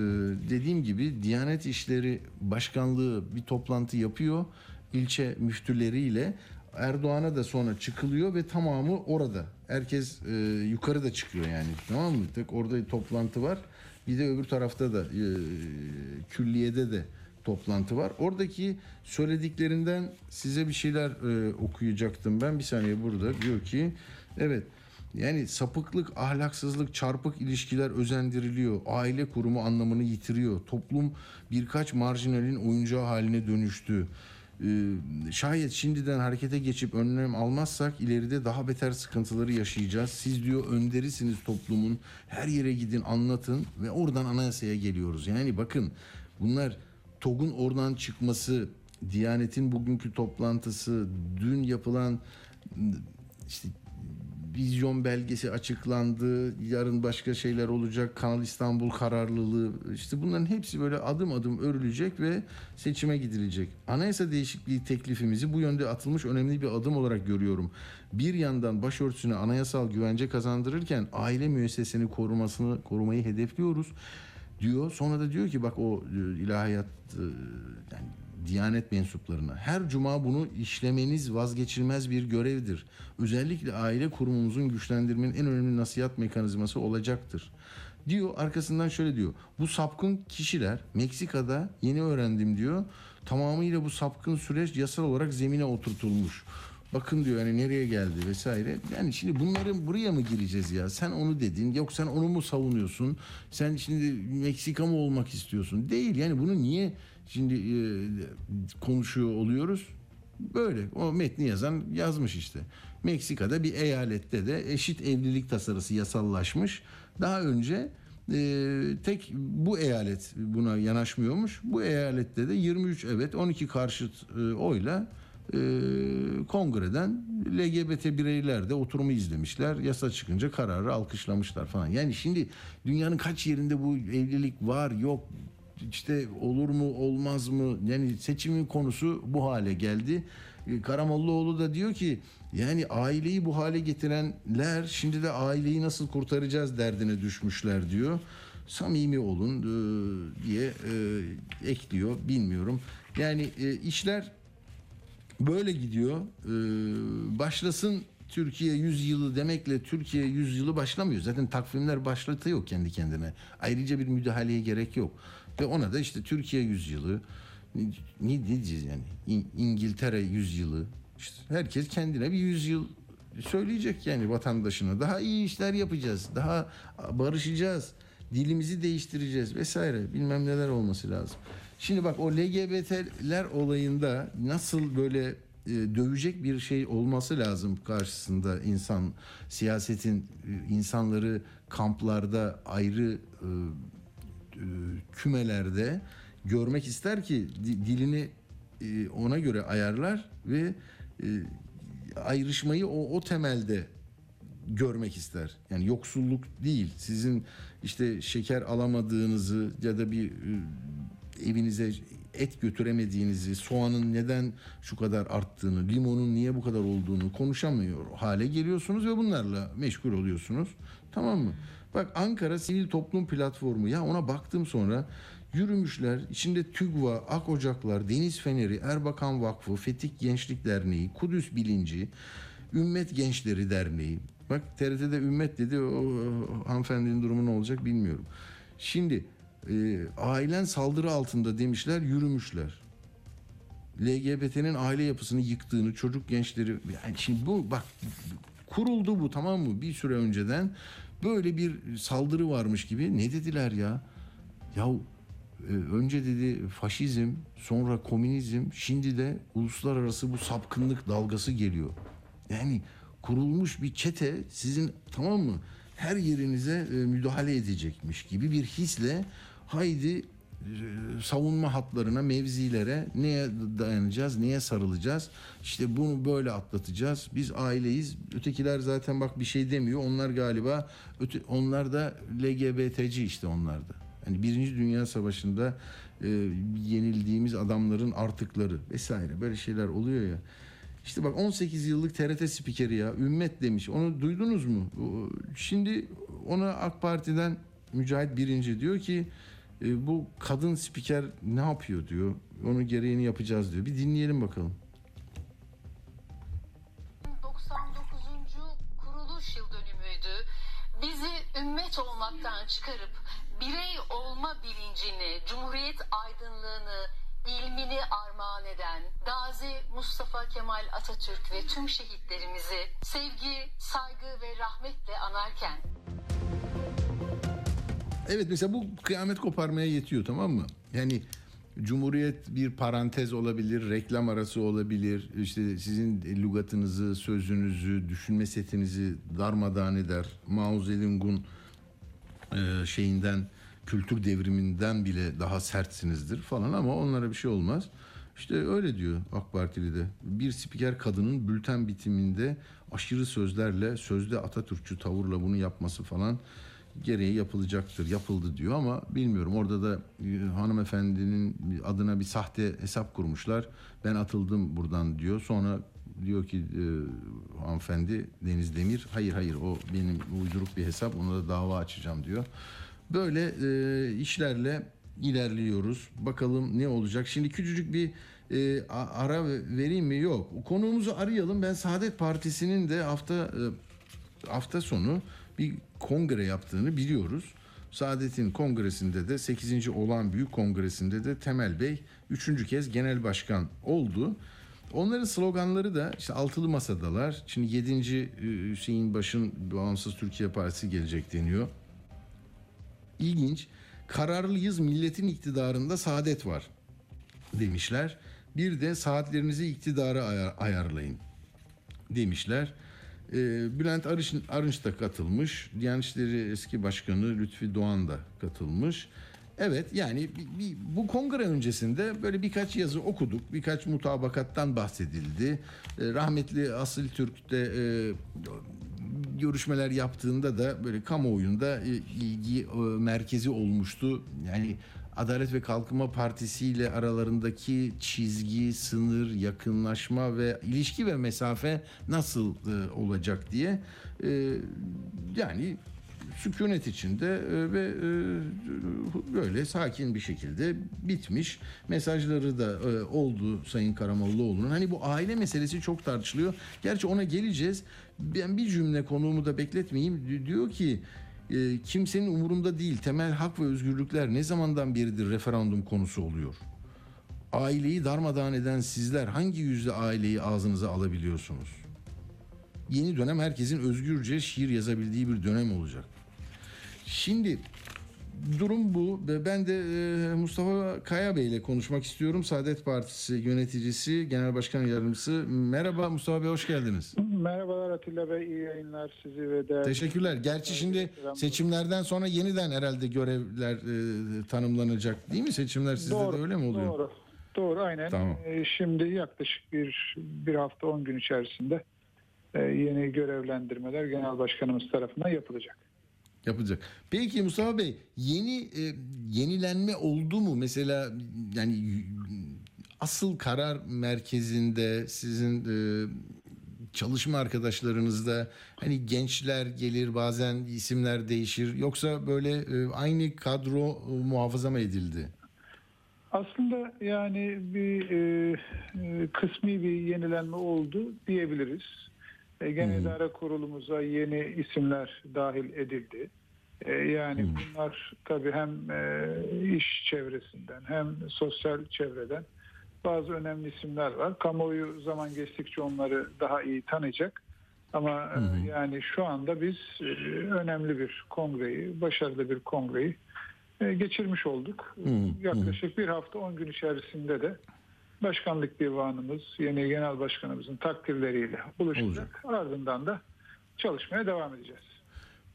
Speaker 2: dediğim gibi Diyanet İşleri Başkanlığı bir toplantı yapıyor ilçe müftüleriyle Erdoğan'a da sonra çıkılıyor ve tamamı orada. Herkes e, yukarı da çıkıyor yani. Tamam mı? Tek orada toplantı var. Bir de öbür tarafta da e, külliyede de toplantı var. Oradaki söylediklerinden size bir şeyler e, okuyacaktım ben. Bir saniye burada diyor ki evet yani sapıklık, ahlaksızlık, çarpık ilişkiler özendiriliyor. Aile kurumu anlamını yitiriyor. Toplum birkaç marjinalin oyuncağı haline dönüştü. Ee, şayet şimdiden harekete geçip önlem almazsak ileride daha beter sıkıntıları yaşayacağız. Siz diyor önderisiniz toplumun. Her yere gidin anlatın ve oradan anayasaya geliyoruz. Yani bakın bunlar TOG'un oradan çıkması, Diyanet'in bugünkü toplantısı, dün yapılan işte vizyon belgesi açıklandı. Yarın başka şeyler olacak. Kanal İstanbul kararlılığı. işte bunların hepsi böyle adım adım örülecek ve seçime gidilecek. Anayasa değişikliği teklifimizi bu yönde atılmış önemli bir adım olarak görüyorum. Bir yandan başörtüsüne anayasal güvence kazandırırken aile müessesini korumasını korumayı hedefliyoruz diyor. Sonra da diyor ki bak o e, ilahiyat e, yani Diyanet mensuplarına. Her cuma bunu işlemeniz vazgeçilmez bir görevdir. Özellikle aile kurumumuzun güçlendirmenin en önemli nasihat mekanizması olacaktır. Diyor arkasından şöyle diyor. Bu sapkın kişiler Meksika'da yeni öğrendim diyor. Tamamıyla bu sapkın süreç yasal olarak zemine oturtulmuş. Bakın diyor hani nereye geldi vesaire. Yani şimdi bunların buraya mı gireceğiz ya? Sen onu dedin. Yok sen onu mu savunuyorsun? Sen şimdi Meksika mı olmak istiyorsun? Değil yani bunu niye şimdi e, konuşuyor oluyoruz? Böyle o metni yazan yazmış işte. Meksika'da bir eyalette de eşit evlilik tasarısı yasallaşmış. Daha önce e, tek bu eyalet buna yanaşmıyormuş. Bu eyalette de 23 evet 12 karşıt e, oyla e, kongreden LGBT bireyler de oturumu izlemişler. Yasa çıkınca kararı alkışlamışlar falan. Yani şimdi dünyanın kaç yerinde bu evlilik var yok işte olur mu olmaz mı yani seçimin konusu bu hale geldi. E, Karamollaoğlu da diyor ki yani aileyi bu hale getirenler şimdi de aileyi nasıl kurtaracağız derdine düşmüşler diyor. Samimi olun e, diye e, ekliyor bilmiyorum. Yani işler böyle gidiyor. Başlasın Türkiye 100 yılı demekle Türkiye 100 yılı başlamıyor. Zaten takvimler başlatıyor kendi kendine. Ayrıca bir müdahaleye gerek yok. Ve ona da işte Türkiye 100 yılı ne, diyeceğiz yani İn- İngiltere 100 yılı işte herkes kendine bir 100 yıl söyleyecek yani vatandaşına. Daha iyi işler yapacağız. Daha barışacağız. Dilimizi değiştireceğiz vesaire. Bilmem neler olması lazım. Şimdi bak o LGBT'ler olayında nasıl böyle dövecek bir şey olması lazım karşısında insan siyasetin e, insanları kamplarda ayrı e, e, kümelerde görmek ister ki di- dilini e, ona göre ayarlar ve e, ayrışmayı o, o temelde görmek ister. Yani yoksulluk değil. Sizin işte şeker alamadığınızı ya da bir e, evinize et götüremediğinizi, soğanın neden şu kadar arttığını, limonun niye bu kadar olduğunu konuşamıyor hale geliyorsunuz ve bunlarla meşgul oluyorsunuz. Tamam mı? Bak Ankara Sivil Toplum Platformu ya ona baktım sonra yürümüşler. İçinde TÜGVA, Ak Ocaklar, Deniz Feneri, Erbakan Vakfı, Fetik Gençlik Derneği, Kudüs Bilinci, Ümmet Gençleri Derneği. Bak TRT'de Ümmet dedi o, o hanımefendinin durumu ne olacak bilmiyorum. Şimdi e, ailen saldırı altında demişler yürümüşler. LGBT'nin aile yapısını yıktığını, çocuk gençleri yani şimdi bu bak kuruldu bu tamam mı? Bir süre önceden böyle bir saldırı varmış gibi ne dediler ya? Ya e, önce dedi faşizm, sonra komünizm, şimdi de uluslararası bu sapkınlık dalgası geliyor. Yani kurulmuş bir çete sizin tamam mı? Her yerinize e, müdahale edecekmiş gibi bir hisle haydi e, savunma hatlarına, mevzilere neye dayanacağız, neye sarılacağız? İşte bunu böyle atlatacağız. Biz aileyiz. Ötekiler zaten bak bir şey demiyor. Onlar galiba öte, onlar da LGBT'ci işte onlar da. Yani Birinci Dünya Savaşı'nda e, yenildiğimiz adamların artıkları vesaire böyle şeyler oluyor ya. İşte bak 18 yıllık TRT spikeri ya ümmet demiş. Onu duydunuz mu? Şimdi ona AK Parti'den Mücahit Birinci diyor ki e, bu kadın spiker ne yapıyor diyor. Onun gereğini yapacağız diyor. Bir dinleyelim bakalım.
Speaker 4: 99. kuruluş yıl dönümüydü. Bizi ümmet olmaktan çıkarıp birey olma bilincini, cumhuriyet aydınlığını, ilmini armağan eden Gazi Mustafa Kemal Atatürk ve tüm şehitlerimizi sevgi, saygı ve rahmetle anarken
Speaker 2: Evet mesela bu kıyamet koparmaya yetiyor tamam mı? Yani Cumhuriyet bir parantez olabilir, reklam arası olabilir. İşte sizin lügatınızı, sözünüzü, düşünme setinizi darmadağın eder. Mao Zedong'un e, şeyinden, kültür devriminden bile daha sertsinizdir falan ama onlara bir şey olmaz. İşte öyle diyor AK Partili de. Bir spiker kadının bülten bitiminde aşırı sözlerle, sözde Atatürkçü tavırla bunu yapması falan gereği yapılacaktır, yapıldı diyor ama bilmiyorum. Orada da e, hanımefendinin adına bir sahte hesap kurmuşlar. Ben atıldım buradan diyor. Sonra diyor ki e, hanımefendi Deniz Demir hayır hayır o benim uyduruk bir hesap ona da dava açacağım diyor. Böyle e, işlerle ilerliyoruz. Bakalım ne olacak. Şimdi küçücük bir e, ara vereyim mi? Yok. Konuğumuzu arayalım. Ben Saadet Partisi'nin de hafta e, hafta sonu bir kongre yaptığını biliyoruz. Saadet'in kongresinde de 8. olan büyük kongresinde de Temel Bey 3. kez genel başkan oldu. Onların sloganları da işte altılı masadalar. Şimdi 7. Hüseyin Baş'ın Bağımsız Türkiye Partisi gelecek deniyor. İlginç. Kararlıyız milletin iktidarında saadet var demişler. Bir de saatlerinizi iktidara ayar, ayarlayın demişler. Ee, Bülent Arınç, Arınç da katılmış. Diyanet İşleri eski başkanı Lütfi Doğan da katılmış. Evet yani bu kongre öncesinde böyle birkaç yazı okuduk. Birkaç mutabakattan bahsedildi. Ee, rahmetli Asil Türk de e, görüşmeler yaptığında da böyle kamuoyunda e, ilgi e, merkezi olmuştu. Yani Adalet ve Kalkınma Partisi ile aralarındaki çizgi, sınır, yakınlaşma ve ilişki ve mesafe nasıl e, olacak diye e, yani sükunet içinde e, ve böyle sakin bir şekilde bitmiş. Mesajları da oldu Sayın Karamollaoğlu'nun. Hani bu aile meselesi çok tartışılıyor. Gerçi ona geleceğiz. Ben bir cümle konuğumu da bekletmeyeyim. Diyor ki e, kimsenin umurunda değil. Temel hak ve özgürlükler ne zamandan beridir referandum konusu oluyor? Aileyi darmadağın eden sizler hangi yüzle aileyi ağzınıza alabiliyorsunuz? Yeni dönem herkesin özgürce şiir yazabildiği bir dönem olacak. Şimdi durum bu. Ben de e, Mustafa Kaya Bey ile konuşmak istiyorum. Saadet Partisi yöneticisi, Genel Başkan Yardımcısı. Merhaba Mustafa Bey, hoş geldiniz.
Speaker 5: Merhabalar Atilla Bey, iyi yayınlar sizi ve değerli...
Speaker 2: Teşekkürler. Gerçi şimdi seçimlerden sonra yeniden herhalde görevler e, tanımlanacak değil mi? Seçimler sizde
Speaker 5: doğru,
Speaker 2: de öyle mi oluyor?
Speaker 5: Doğru, doğru aynen.
Speaker 2: Tamam.
Speaker 5: Ee, şimdi yaklaşık bir, bir hafta 10 gün içerisinde e, yeni görevlendirmeler Genel Başkanımız tarafından yapılacak.
Speaker 2: Yapılacak. Peki Mustafa Bey yeni e, yenilenme oldu mu? Mesela yani asıl karar merkezinde sizin e, çalışma arkadaşlarınızda hani gençler gelir bazen isimler değişir yoksa böyle e, aynı kadro e, muhafaza mı edildi?
Speaker 5: Aslında yani bir e, e, kısmi bir yenilenme oldu diyebiliriz. E, Genel İdare Kurulumuza yeni isimler dahil edildi. E, yani
Speaker 2: Hmm.
Speaker 5: bunlar tabii hem e, iş çevresinden hem sosyal çevreden bazı önemli isimler var. Kamuoyu zaman geçtikçe onları daha iyi tanıyacak. Ama e, yani şu anda biz önemli bir kongreyi, başarılı bir kongreyi geçirmiş olduk.
Speaker 2: Hı,
Speaker 5: Yaklaşık bir hafta 10 gün içerisinde de başkanlık divanımız, yeni genel başkanımızın takdirleriyle buluşacak.
Speaker 2: Olacak.
Speaker 5: Ardından da çalışmaya devam edeceğiz.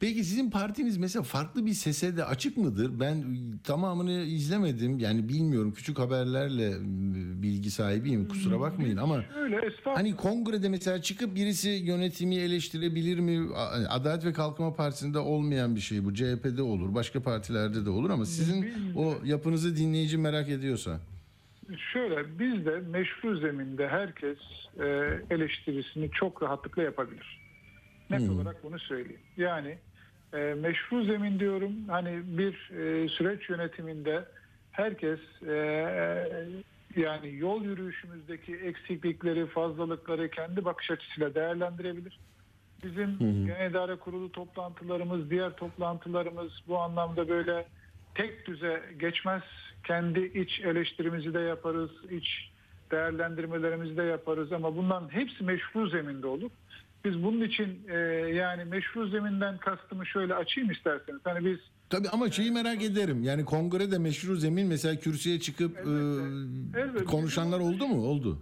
Speaker 2: Peki sizin partiniz mesela farklı bir sese de açık mıdır? Ben tamamını izlemedim. Yani bilmiyorum. Küçük haberlerle e, bilgi sahibiyim. Kusura bakmayın ama
Speaker 5: Öyle
Speaker 2: hani kongrede mesela çıkıp birisi yönetimi eleştirebilir mi? A- Adalet ve Kalkınma Partisi'nde olmayan bir şey bu. CHP'de olur, başka partilerde de olur ama sizin o yapınızı dinleyici merak ediyorsa.
Speaker 5: Şöyle biz de meşru zeminde herkes e, eleştirisini çok rahatlıkla yapabilir. Net olarak bunu söyleyeyim. Yani e, meşru zemin diyorum hani bir e, süreç yönetiminde herkes e, yani yol yürüyüşümüzdeki eksiklikleri, fazlalıkları kendi bakış açısıyla değerlendirebilir. Bizim Genel İdare Kurulu toplantılarımız, diğer toplantılarımız bu anlamda böyle tek düze geçmez. Kendi iç eleştirimizi de yaparız, iç değerlendirmelerimizi de yaparız ama bunların hepsi meşru zeminde olur. Biz bunun için e, yani meşru zeminden kastımı şöyle açayım isterseniz. Hani biz
Speaker 2: Tabii ama şeyi merak ederim. Yani kongrede meşru zemin mesela kürsüye çıkıp
Speaker 5: Elbette.
Speaker 2: e,
Speaker 5: Elbette.
Speaker 2: konuşanlar oldu mu? Oldu.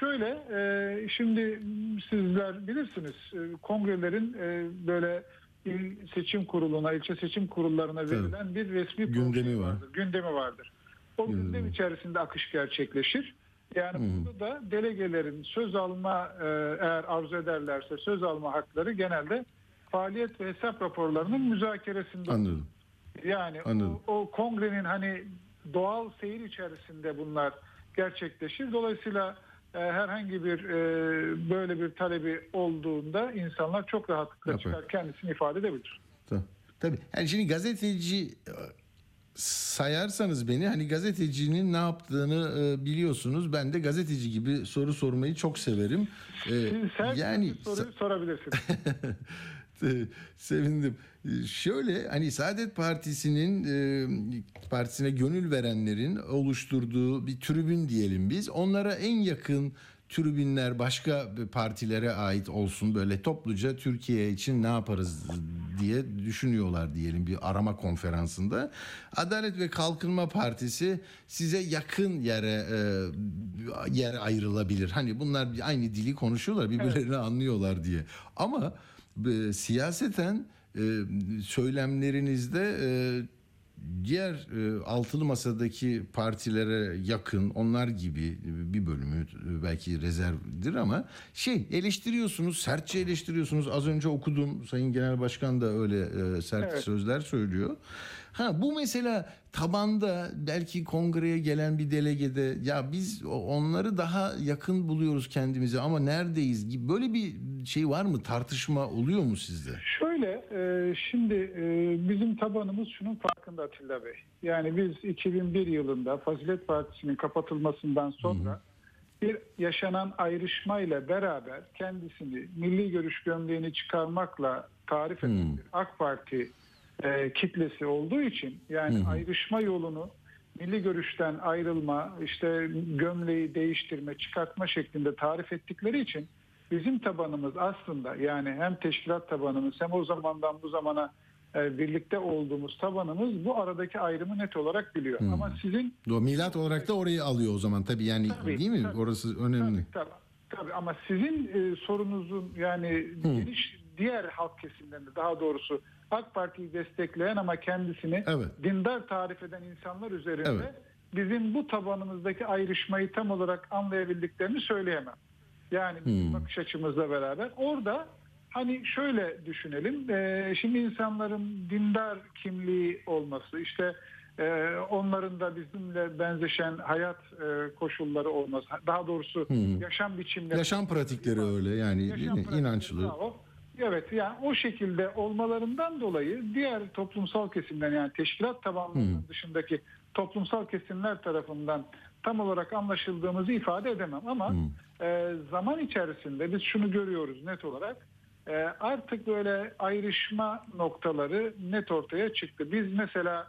Speaker 5: Şöyle e, şimdi sizler bilirsiniz e, kongrelerin e, böyle il seçim kuruluna, ilçe seçim kurullarına verilen bir resmi
Speaker 2: Gündemi var.
Speaker 5: vardır, gündemi vardır. O gündem içerisinde akış gerçekleşir. Yani burada da delegelerin söz alma e, eğer arzu ederlerse söz alma hakları genelde faaliyet ve hesap raporlarının müzakeresinde.
Speaker 2: Anladım.
Speaker 5: Yani
Speaker 2: Anladım.
Speaker 5: o, o kongrenin hani doğal seyir içerisinde bunlar gerçekleşir. Dolayısıyla herhangi bir e, böyle bir talebi olduğunda insanlar çok rahatlıkla
Speaker 2: Yapar.
Speaker 5: çıkar kendisini ifade edebilir.
Speaker 2: Tabii. Tabii. Yani şimdi gazeteci e, sayarsanız beni hani gazetecinin ne yaptığını e, biliyorsunuz. Ben de gazeteci gibi soru sormayı çok severim. E,
Speaker 5: Siz her
Speaker 2: yani
Speaker 5: soruyu sorabilirsiniz.
Speaker 2: Sevindim. Ee, Şöyle hani Saadet Partisi'nin e, partisine gönül verenlerin oluşturduğu bir tribün diyelim biz. Onlara en yakın tribünler başka partilere ait olsun böyle topluca Türkiye için ne yaparız diye düşünüyorlar diyelim bir arama konferansında. Adalet ve Kalkınma Partisi size yakın yere e, yer ayrılabilir. Hani bunlar aynı dili konuşuyorlar birbirlerini evet. anlıyorlar diye. Ama e, siyaseten e, söylemlerinizde e, diğer e, altılı masadaki partilere yakın onlar gibi bir bölümü belki rezervdir ama şey eleştiriyorsunuz sertçe eleştiriyorsunuz az önce okudum Sayın Genel Başkan da öyle e, sert evet. sözler söylüyor. Ha bu mesela tabanda belki kongreye gelen bir delegede ya biz onları daha yakın buluyoruz kendimize ama neredeyiz gibi böyle bir şey var mı tartışma oluyor mu sizde?
Speaker 5: Şöyle e, şimdi e, bizim tabanımız şunun farkında Atilla Bey. Yani biz 2001 yılında Fazilet Partisi'nin kapatılmasından sonra hı hı bir yaşanan ayrışmayla beraber kendisini milli görüş gömleğini çıkarmakla tarif eden hmm. AK Parti e, kitlesi olduğu için yani hı hı. ayrışma yolunu milli görüşten ayrılma, işte gömleği değiştirme, çıkartma şeklinde tarif ettikleri için bizim tabanımız aslında yani hem teşkilat tabanımız hem o zamandan bu zamana e, birlikte olduğumuz tabanımız bu aradaki ayrımı net olarak biliyor. Hmm. Ama sizin
Speaker 2: o milat olarak da orayı alıyor o zaman tabii yani tabii, değil mi? Tabii, Orası önemli.
Speaker 5: Tabii, tabii, tabii. ama sizin e, sorunuzun yani hmm. geniş diğer halk kesimlerinde daha doğrusu AK Parti'yi destekleyen ama kendisini evet. dindar tarif eden insanlar üzerinde evet. bizim bu tabanımızdaki ayrışmayı tam olarak anlayabildiklerini söyleyemem. Yani hmm. bakış açımızla beraber orada hani şöyle düşünelim. E, şimdi insanların dindar kimliği olması işte e, onların da bizimle benzeşen hayat e, koşulları olması daha doğrusu hmm. yaşam biçimleri
Speaker 2: yaşam pratikleri öyle yani yaşam inançlı. Bravo
Speaker 5: Evet yani o şekilde olmalarından dolayı diğer toplumsal kesimler yani teşkilat tabanlarının hmm. dışındaki toplumsal kesimler tarafından tam olarak anlaşıldığımızı ifade edemem ama hmm. e, zaman içerisinde biz şunu görüyoruz net olarak e, artık böyle ayrışma noktaları net ortaya çıktı. Biz mesela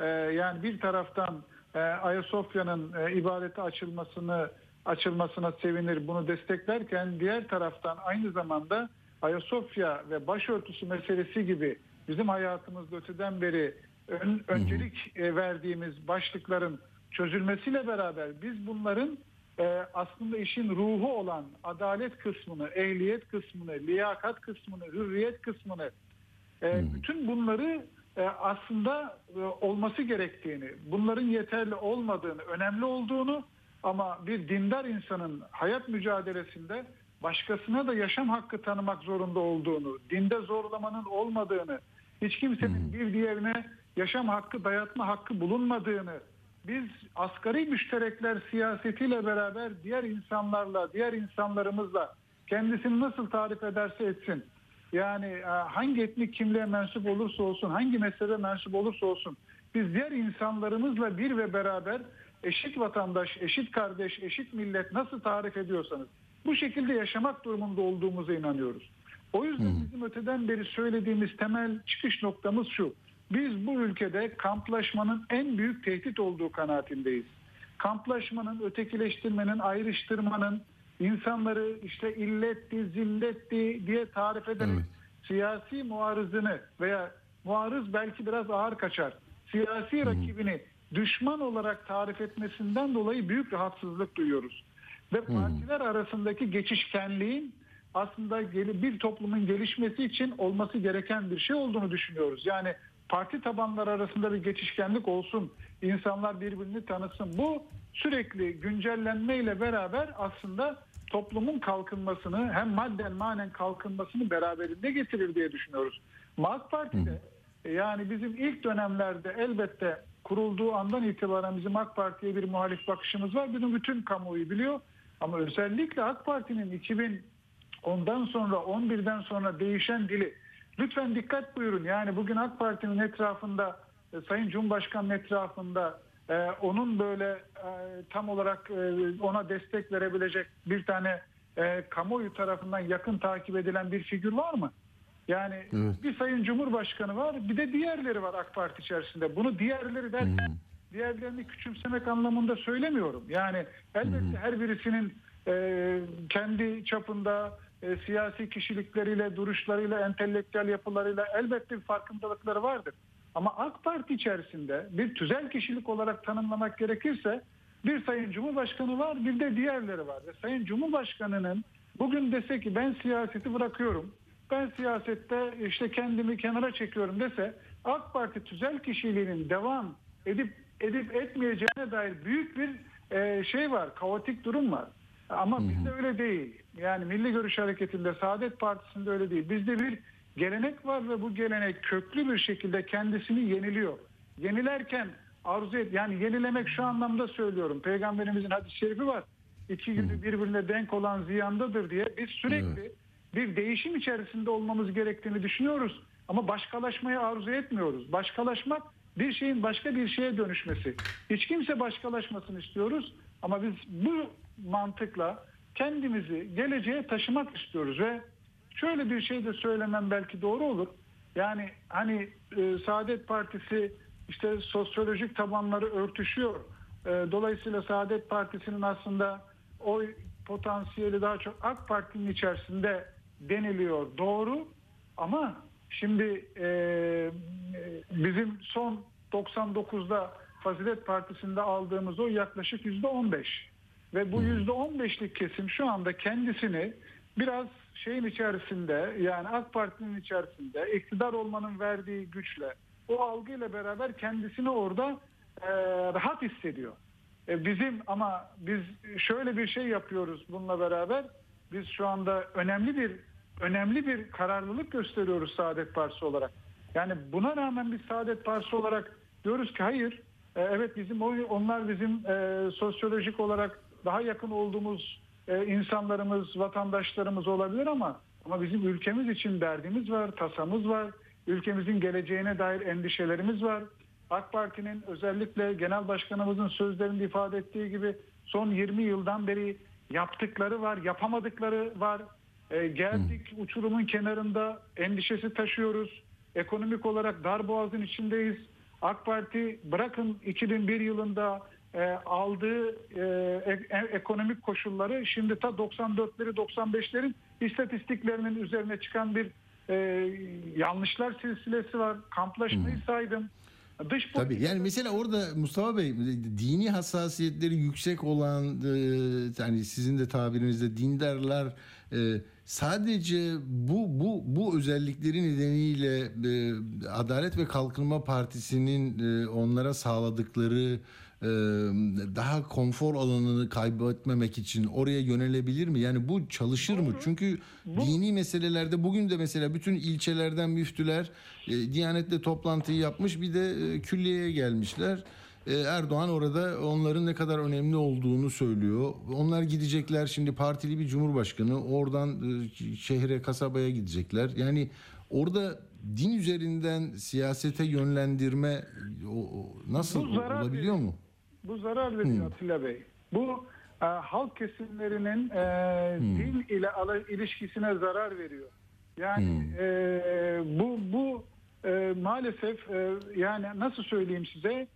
Speaker 5: e, yani bir taraftan e, Ayasofya'nın e, ibadete açılmasını açılmasına sevinir bunu desteklerken diğer taraftan aynı zamanda Ayasofya ve başörtüsü meselesi gibi bizim hayatımızda öteden beri ön, öncelik e, verdiğimiz başlıkların çözülmesiyle beraber biz bunların e, aslında işin ruhu olan adalet kısmını, ehliyet kısmını, liyakat kısmını, hürriyet kısmını e, bütün bunları e, aslında e, olması gerektiğini, bunların yeterli olmadığını, önemli olduğunu ama bir dindar insanın hayat mücadelesinde başkasına da yaşam hakkı tanımak zorunda olduğunu, dinde zorlamanın olmadığını, hiç kimsenin bir diğerine yaşam hakkı dayatma hakkı bulunmadığını, biz asgari müşterekler siyasetiyle beraber diğer insanlarla, diğer insanlarımızla kendisini nasıl tarif ederse etsin, yani e, hangi etnik kimliğe mensup olursa olsun, hangi mezhebe mensup olursa olsun, biz diğer insanlarımızla bir ve beraber eşit vatandaş, eşit kardeş, eşit millet nasıl tarif ediyorsanız bu şekilde yaşamak durumunda olduğumuza inanıyoruz. O yüzden bizim öteden beri söylediğimiz temel çıkış noktamız şu. Biz bu ülkede kamplaşmanın en büyük tehdit olduğu kanaatindeyiz. Kamplaşmanın, ötekileştirmenin, ayrıştırmanın, insanları işte illetti, zilletti diye tarif ederek evet. siyasi muarızını veya muarız belki biraz ağır kaçar. Siyasi rakibini düşman olarak tarif etmesinden dolayı büyük rahatsızlık duyuyoruz ve hmm. partiler arasındaki geçişkenliğin aslında bir toplumun gelişmesi için olması gereken bir şey olduğunu düşünüyoruz. Yani parti tabanları arasında bir geçişkenlik olsun, insanlar birbirini tanısın. Bu sürekli güncellenmeyle beraber aslında toplumun kalkınmasını hem madden manen kalkınmasını beraberinde getirir diye düşünüyoruz. MAK Parti'de yani bizim ilk dönemlerde elbette kurulduğu andan itibaren bizim AK Parti'ye bir muhalif bakışımız var. Bunu bütün kamuoyu biliyor. Ama özellikle AK Parti'nin 2000 ondan sonra 11'den sonra değişen dili lütfen dikkat buyurun. Yani bugün AK Parti'nin etrafında e, Sayın Cumhurbaşkanı'nın etrafında e, onun böyle e, tam olarak e, ona destek verebilecek bir tane e, kamuoyu tarafından yakın takip edilen bir figür var mı? Yani evet. bir Sayın Cumhurbaşkanı var bir de diğerleri var AK Parti içerisinde. Bunu diğerleri derken hmm diğerlerini küçümsemek anlamında söylemiyorum. Yani elbette her birisinin e, kendi çapında e, siyasi kişilikleriyle, duruşlarıyla, entelektüel yapılarıyla elbette bir farkındalıkları vardır. Ama AK Parti içerisinde bir tüzel kişilik olarak tanımlamak gerekirse bir Sayın Cumhurbaşkanı var bir de diğerleri var. Ve Sayın Cumhurbaşkanı'nın bugün dese ki ben siyaseti bırakıyorum, ben siyasette işte kendimi kenara çekiyorum dese AK Parti tüzel kişiliğinin devam edip edip etmeyeceğine dair büyük bir e, şey var, kaotik durum var. Ama bizde öyle değil. Yani Milli Görüş Hareketi'nde, Saadet Partisi'nde öyle değil. Bizde bir gelenek var ve bu gelenek köklü bir şekilde kendisini yeniliyor. Yenilerken arzu et, yani yenilemek şu anlamda söylüyorum. Peygamberimizin hadis-i şerifi var. İki günü birbirine denk olan ziyandadır diye biz sürekli bir değişim içerisinde olmamız gerektiğini düşünüyoruz. Ama başkalaşmayı arzu etmiyoruz. Başkalaşmak bir şeyin başka bir şeye dönüşmesi. Hiç kimse başkalaşmasını istiyoruz ama biz bu mantıkla kendimizi geleceğe taşımak istiyoruz ve şöyle bir şey de söylemem belki doğru olur. Yani hani e, Saadet Partisi işte sosyolojik tabanları örtüşüyor. E, dolayısıyla Saadet Partisi'nin aslında oy potansiyeli daha çok AK Parti'nin içerisinde deniliyor. Doğru ama şimdi e, bizim son 99'da Fazilet Partisi'nde aldığımız oy yaklaşık %15. Ve bu %15'lik kesim şu anda kendisini biraz şeyin içerisinde yani AK Parti'nin içerisinde iktidar olmanın verdiği güçle o algıyla beraber kendisini orada e, rahat hissediyor. E, bizim ama biz şöyle bir şey yapıyoruz bununla beraber. Biz şu anda önemli bir önemli bir kararlılık gösteriyoruz Saadet Partisi olarak. Yani buna rağmen biz Saadet Partisi olarak diyoruz ki hayır e, evet bizim onlar bizim e, sosyolojik olarak daha yakın olduğumuz e, insanlarımız, vatandaşlarımız olabilir ama ama bizim ülkemiz için derdimiz var, tasamız var. Ülkemizin geleceğine dair endişelerimiz var. AK Parti'nin özellikle genel başkanımızın sözlerinde ifade ettiği gibi son 20 yıldan beri yaptıkları var, yapamadıkları var. E, geldik hmm. uçurumun kenarında endişesi taşıyoruz. Ekonomik olarak dar boğazın içindeyiz. AK Parti bırakın 2001 yılında e, aldığı e, e, ekonomik koşulları şimdi ta 94'leri 95'lerin istatistiklerinin üzerine çıkan bir e, yanlışlar silsilesi var. Kamplaşmayı hmm. saydım.
Speaker 2: Dış Tabii yani mesela orada Mustafa Bey dini hassasiyetleri yüksek olan e, yani sizin de tabirinizde dindarlar e, sadece bu bu bu özellikleri nedeniyle e, Adalet ve Kalkınma Partisi'nin e, onlara sağladıkları daha konfor alanını kaybetmemek için oraya yönelebilir mi? Yani bu çalışır mı? Çünkü bu... dini meselelerde bugün de mesela bütün ilçelerden müftüler e, Diyanet'le toplantıyı yapmış bir de e, külliyeye gelmişler. E, Erdoğan orada onların ne kadar önemli olduğunu söylüyor. Onlar gidecekler şimdi partili bir cumhurbaşkanı oradan e, şehre kasabaya gidecekler. Yani orada din üzerinden siyasete yönlendirme nasıl olabiliyor mu?
Speaker 5: Bu zarar veriyor hmm. Atilla Bey. Bu e, halk kesimlerinin e, hmm. din ile ilişkisine zarar veriyor. Yani hmm. e, bu bu e, maalesef e, yani nasıl söyleyeyim size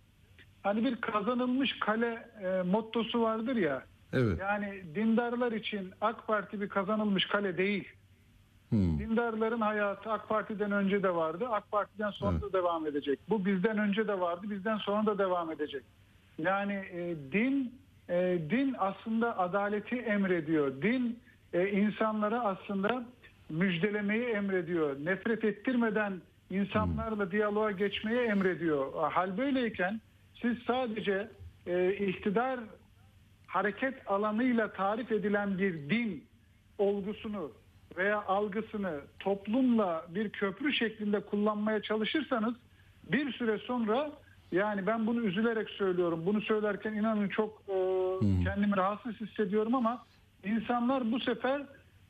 Speaker 5: hani bir kazanılmış kale e, mottosu vardır ya. Evet. Yani dindarlar için AK Parti bir kazanılmış kale değil. Hmm. Dindarların hayatı AK Parti'den önce de vardı. AK Parti'den sonra evet. da devam edecek. Bu bizden önce de vardı. Bizden sonra da devam edecek. Yani e, din e, din aslında adaleti emrediyor. Din e, insanlara aslında müjdelemeyi emrediyor. Nefret ettirmeden insanlarla diyaloğa geçmeyi emrediyor. Hal böyleyken siz sadece e, iktidar hareket alanıyla tarif edilen bir din olgusunu veya algısını toplumla bir köprü şeklinde kullanmaya çalışırsanız bir süre sonra yani ben bunu üzülerek söylüyorum. Bunu söylerken inanın çok e, kendimi rahatsız hissediyorum ama insanlar bu sefer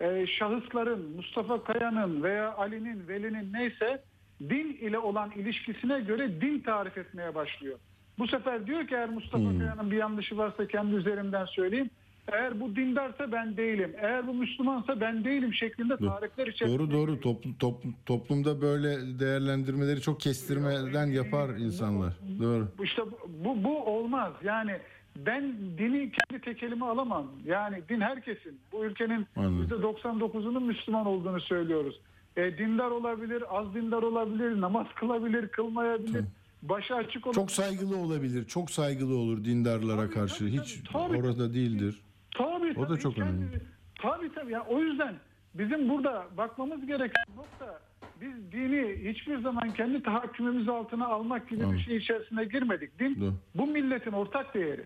Speaker 5: e, şahısların, Mustafa Kaya'nın veya Ali'nin, Veli'nin neyse din ile olan ilişkisine göre din tarif etmeye başlıyor. Bu sefer diyor ki eğer Mustafa hmm. Kaya'nın bir yanlışı varsa kendi üzerimden söyleyeyim. Eğer bu dindarsa ben değilim. Eğer bu Müslümansa ben değilim şeklinde tarifler içerisinde.
Speaker 2: Doğru doğru Toplu, toplu, toplumda böyle değerlendirmeleri çok kestirmeden yapar insanlar. doğru.
Speaker 5: İşte bu, bu olmaz. Yani ben dini kendi tekelime alamam. Yani din herkesin. Bu ülkenin
Speaker 2: Anladım.
Speaker 5: %99'unun Müslüman olduğunu söylüyoruz. E, dindar olabilir, az dindar olabilir, namaz kılabilir, kılmayabilir. Başı açık olabilir.
Speaker 2: Çok saygılı olabilir. Çok saygılı olur dindarlara
Speaker 5: Tabii,
Speaker 2: karşı.
Speaker 5: tabii,
Speaker 2: Hiç
Speaker 5: tabii, tabii.
Speaker 2: orada değildir.
Speaker 5: Tabii,
Speaker 2: O da
Speaker 5: tabii.
Speaker 2: çok
Speaker 5: Kendi-
Speaker 2: önemli.
Speaker 5: Tabii tabii. Yani o yüzden bizim burada bakmamız gereken nokta biz dini hiçbir zaman kendi tahakkümümüz altına almak gibi bir
Speaker 2: Anladım.
Speaker 5: şey içerisine girmedik. Din
Speaker 2: Doğru.
Speaker 5: bu milletin ortak değeri.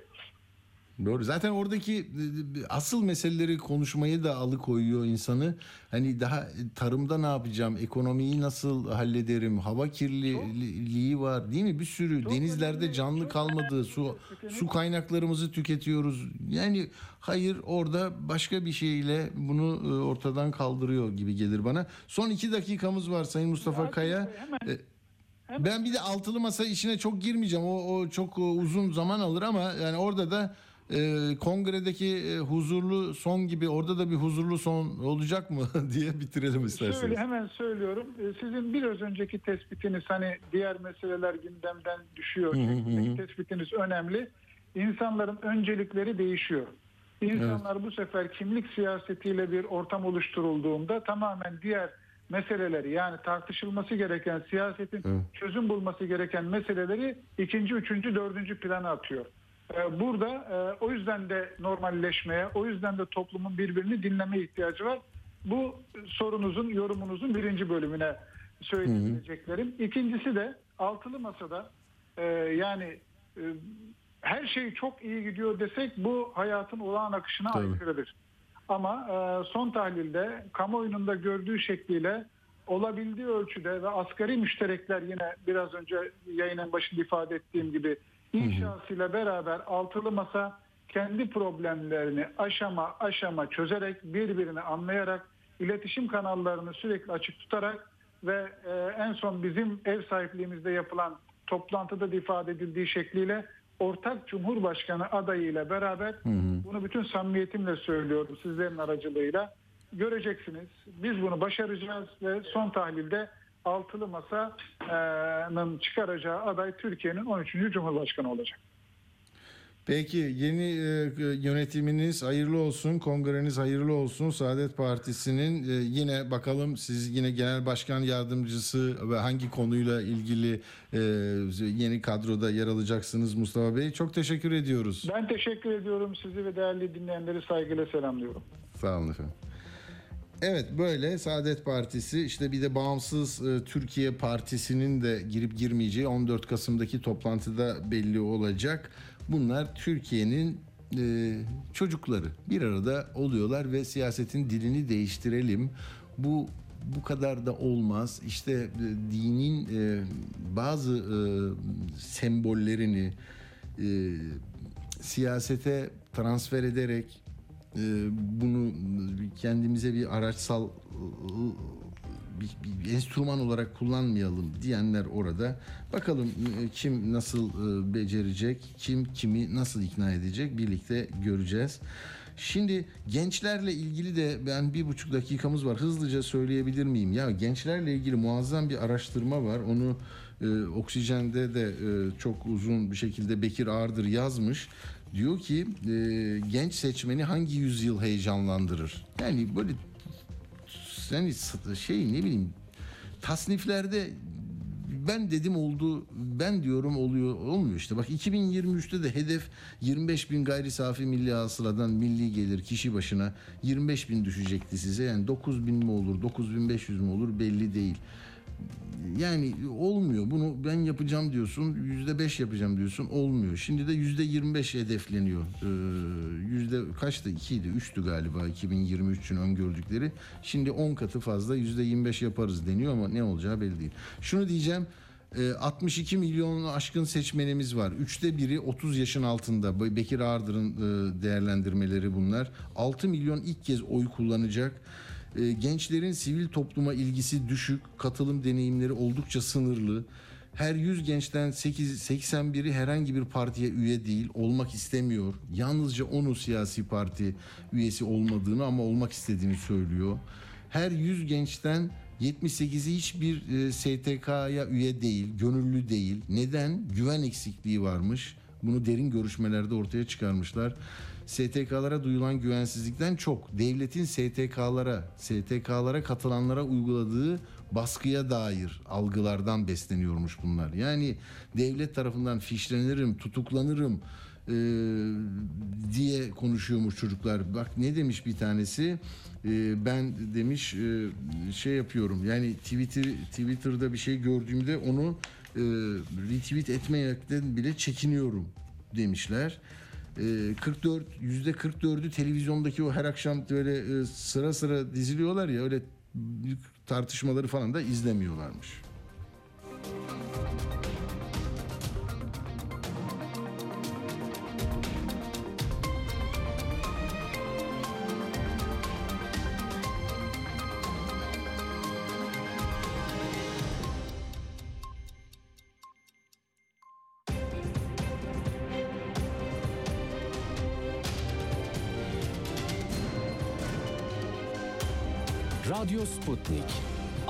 Speaker 2: Doğru. Zaten oradaki e, asıl meseleleri konuşmayı da alıkoyuyor insanı. Hani daha tarımda ne yapacağım? Ekonomiyi nasıl hallederim? Hava kirliliği var, değil mi? Bir sürü
Speaker 5: Çok
Speaker 2: denizlerde
Speaker 5: önemli,
Speaker 2: canlı kalmadı. Su su kaynaklarımızı tüketiyoruz. Yani hayır orada başka bir şeyle bunu e, ortadan kaldırıyor gibi gelir bana. Son iki dakikamız var Sayın Mustafa
Speaker 5: Ya,
Speaker 2: Kaya.
Speaker 5: hemen-
Speaker 2: E, Ben bir de altılı masa işine çok girmeyeceğim. O, o çok e, uzun zaman alır ama yani orada da e, kongredeki e, huzurlu son gibi orada da bir huzurlu son olacak mı diye bitirelim isterseniz.
Speaker 5: Şöyle hemen söylüyorum. Ee, Sizin biraz önceki tespitiniz hani diğer meseleler gündemden düşüyor. şeklindeki tespitiniz önemli. İnsanların öncelikleri değişiyor. İnsanlar bu sefer kimlik siyasetiyle bir ortam oluşturulduğunda tamamen diğer meseleleri yani tartışılması gereken siyasetin
Speaker 2: Evet.
Speaker 5: çözüm bulması gereken meseleleri ikinci, üçüncü, dördüncü plana atıyor. Ee, Burada e, o yüzden de normalleşmeye, o yüzden de toplumun birbirini dinleme ihtiyacı var. Bu sorunuzun, yorumunuzun birinci bölümüne söyleyebileceklerim. İkincisi de altılı masada e, yani e, her şey çok iyi gidiyor desek bu hayatın olağan akışına
Speaker 2: Tabii.
Speaker 5: aykırıdır. Ama son tahlilde kamuoyunun da gördüğü şekliyle olabildiği ölçüde ve asgari müşterekler yine biraz önce yayının başında ifade ettiğim gibi inşasıyla beraber altılı masa kendi problemlerini aşama aşama çözerek birbirini anlayarak iletişim kanallarını sürekli açık tutarak ve e, en son bizim ev sahipliğimizde yapılan toplantıda da ifade edildiği şekliyle ortak Cumhurbaşkanı adayıyla beraber bunu bütün samimiyetimle söylüyorum sizlerin aracılığıyla göreceksiniz. Biz bunu başaracağız ve son tahlilde altılı masanın çıkaracağı aday Türkiye'nin 13. Cumhurbaşkanı olacak.
Speaker 2: Peki yeni e, yönetiminiz hayırlı olsun, kongreniz hayırlı olsun. Saadet Partisi'nin e, yine bakalım siz yine genel başkan yardımcısı ve hangi konuyla ilgili e, yeni kadroda yer alacaksınız Mustafa Bey. Çok teşekkür ediyoruz.
Speaker 5: Ben teşekkür ediyorum. Sizi ve değerli dinleyenleri saygıyla selamlıyorum.
Speaker 2: Sağ olun efendim. Evet böyle Saadet Partisi işte bir de Bağımsız e, Türkiye Partisi'nin de girip girmeyeceği 14 Kasım'daki toplantıda belli olacak. Bunlar Türkiye'nin e, çocukları bir arada oluyorlar ve siyasetin dilini değiştirelim. Bu bu kadar da olmaz. İşte e, dinin e, bazı e, sembollerini e, siyasete transfer ederek bunu kendimize bir araçsal e, bir, bir enstrüman olarak kullanmayalım diyenler orada. Bakalım e, kim nasıl e, becerecek, kim kimi nasıl ikna edecek birlikte göreceğiz. Şimdi gençlerle ilgili de ben bir buçuk dakikamız var. Hızlıca söyleyebilir miyim? Ya gençlerle ilgili muazzam bir araştırma var. Onu e, Oksijen'de de e, çok uzun bir şekilde Bekir Ağırdır yazmış. Diyor ki e, genç seçmeni hangi yüzyıl heyecanlandırır? Yani böyle yani şey ne bileyim tasniflerde ben dedim oldu ben diyorum oluyor olmuyor işte. Bak 2023'te de hedef 25 bin gayri safi milli hasıladan milli gelir kişi başına 25 bin düşecekti size. Yani 9 bin mi olur 9500 mi olur belli değil yani olmuyor. Bunu ben yapacağım diyorsun. Yüzde beş yapacağım diyorsun. Olmuyor. Şimdi de yüzde yirmi beş hedefleniyor. Ee, yüzde kaçtı? İkiydi. Üçtü galiba 2023'ün öngördükleri. Şimdi on katı fazla yüzde yirmi beş yaparız deniyor ama ne olacağı belli değil. Şunu diyeceğim. 62 milyon aşkın seçmenimiz var. Üçte biri 30 yaşın altında. Bekir Ağırdır'ın değerlendirmeleri bunlar. 6 milyon ilk kez oy kullanacak. Gençlerin sivil topluma ilgisi düşük, katılım deneyimleri oldukça sınırlı. Her 100 gençten 8, 81'i herhangi bir partiye üye değil, olmak istemiyor. Yalnızca onu siyasi parti üyesi olmadığını ama olmak istediğini söylüyor. Her 100 gençten 78'i hiçbir STK'ya üye değil, gönüllü değil. Neden? Güven eksikliği varmış. Bunu derin görüşmelerde ortaya çıkarmışlar. STK'lara duyulan güvensizlikten çok devletin STK'lara, STK'lara katılanlara uyguladığı baskıya dair algılardan besleniyormuş bunlar. Yani devlet tarafından fişlenirim, tutuklanırım e, diye konuşuyormuş çocuklar. Bak ne demiş bir tanesi? E, ben demiş e, şey yapıyorum. Yani Twitter Twitter'da bir şey gördüğümde onu e, retweet etmeyekten bile çekiniyorum demişler. E, 44 yüzde 44'ü televizyondaki o her akşam böyle e, sıra sıra diziliyorlar ya öyle tartışmaları falan da izlemiyorlarmış.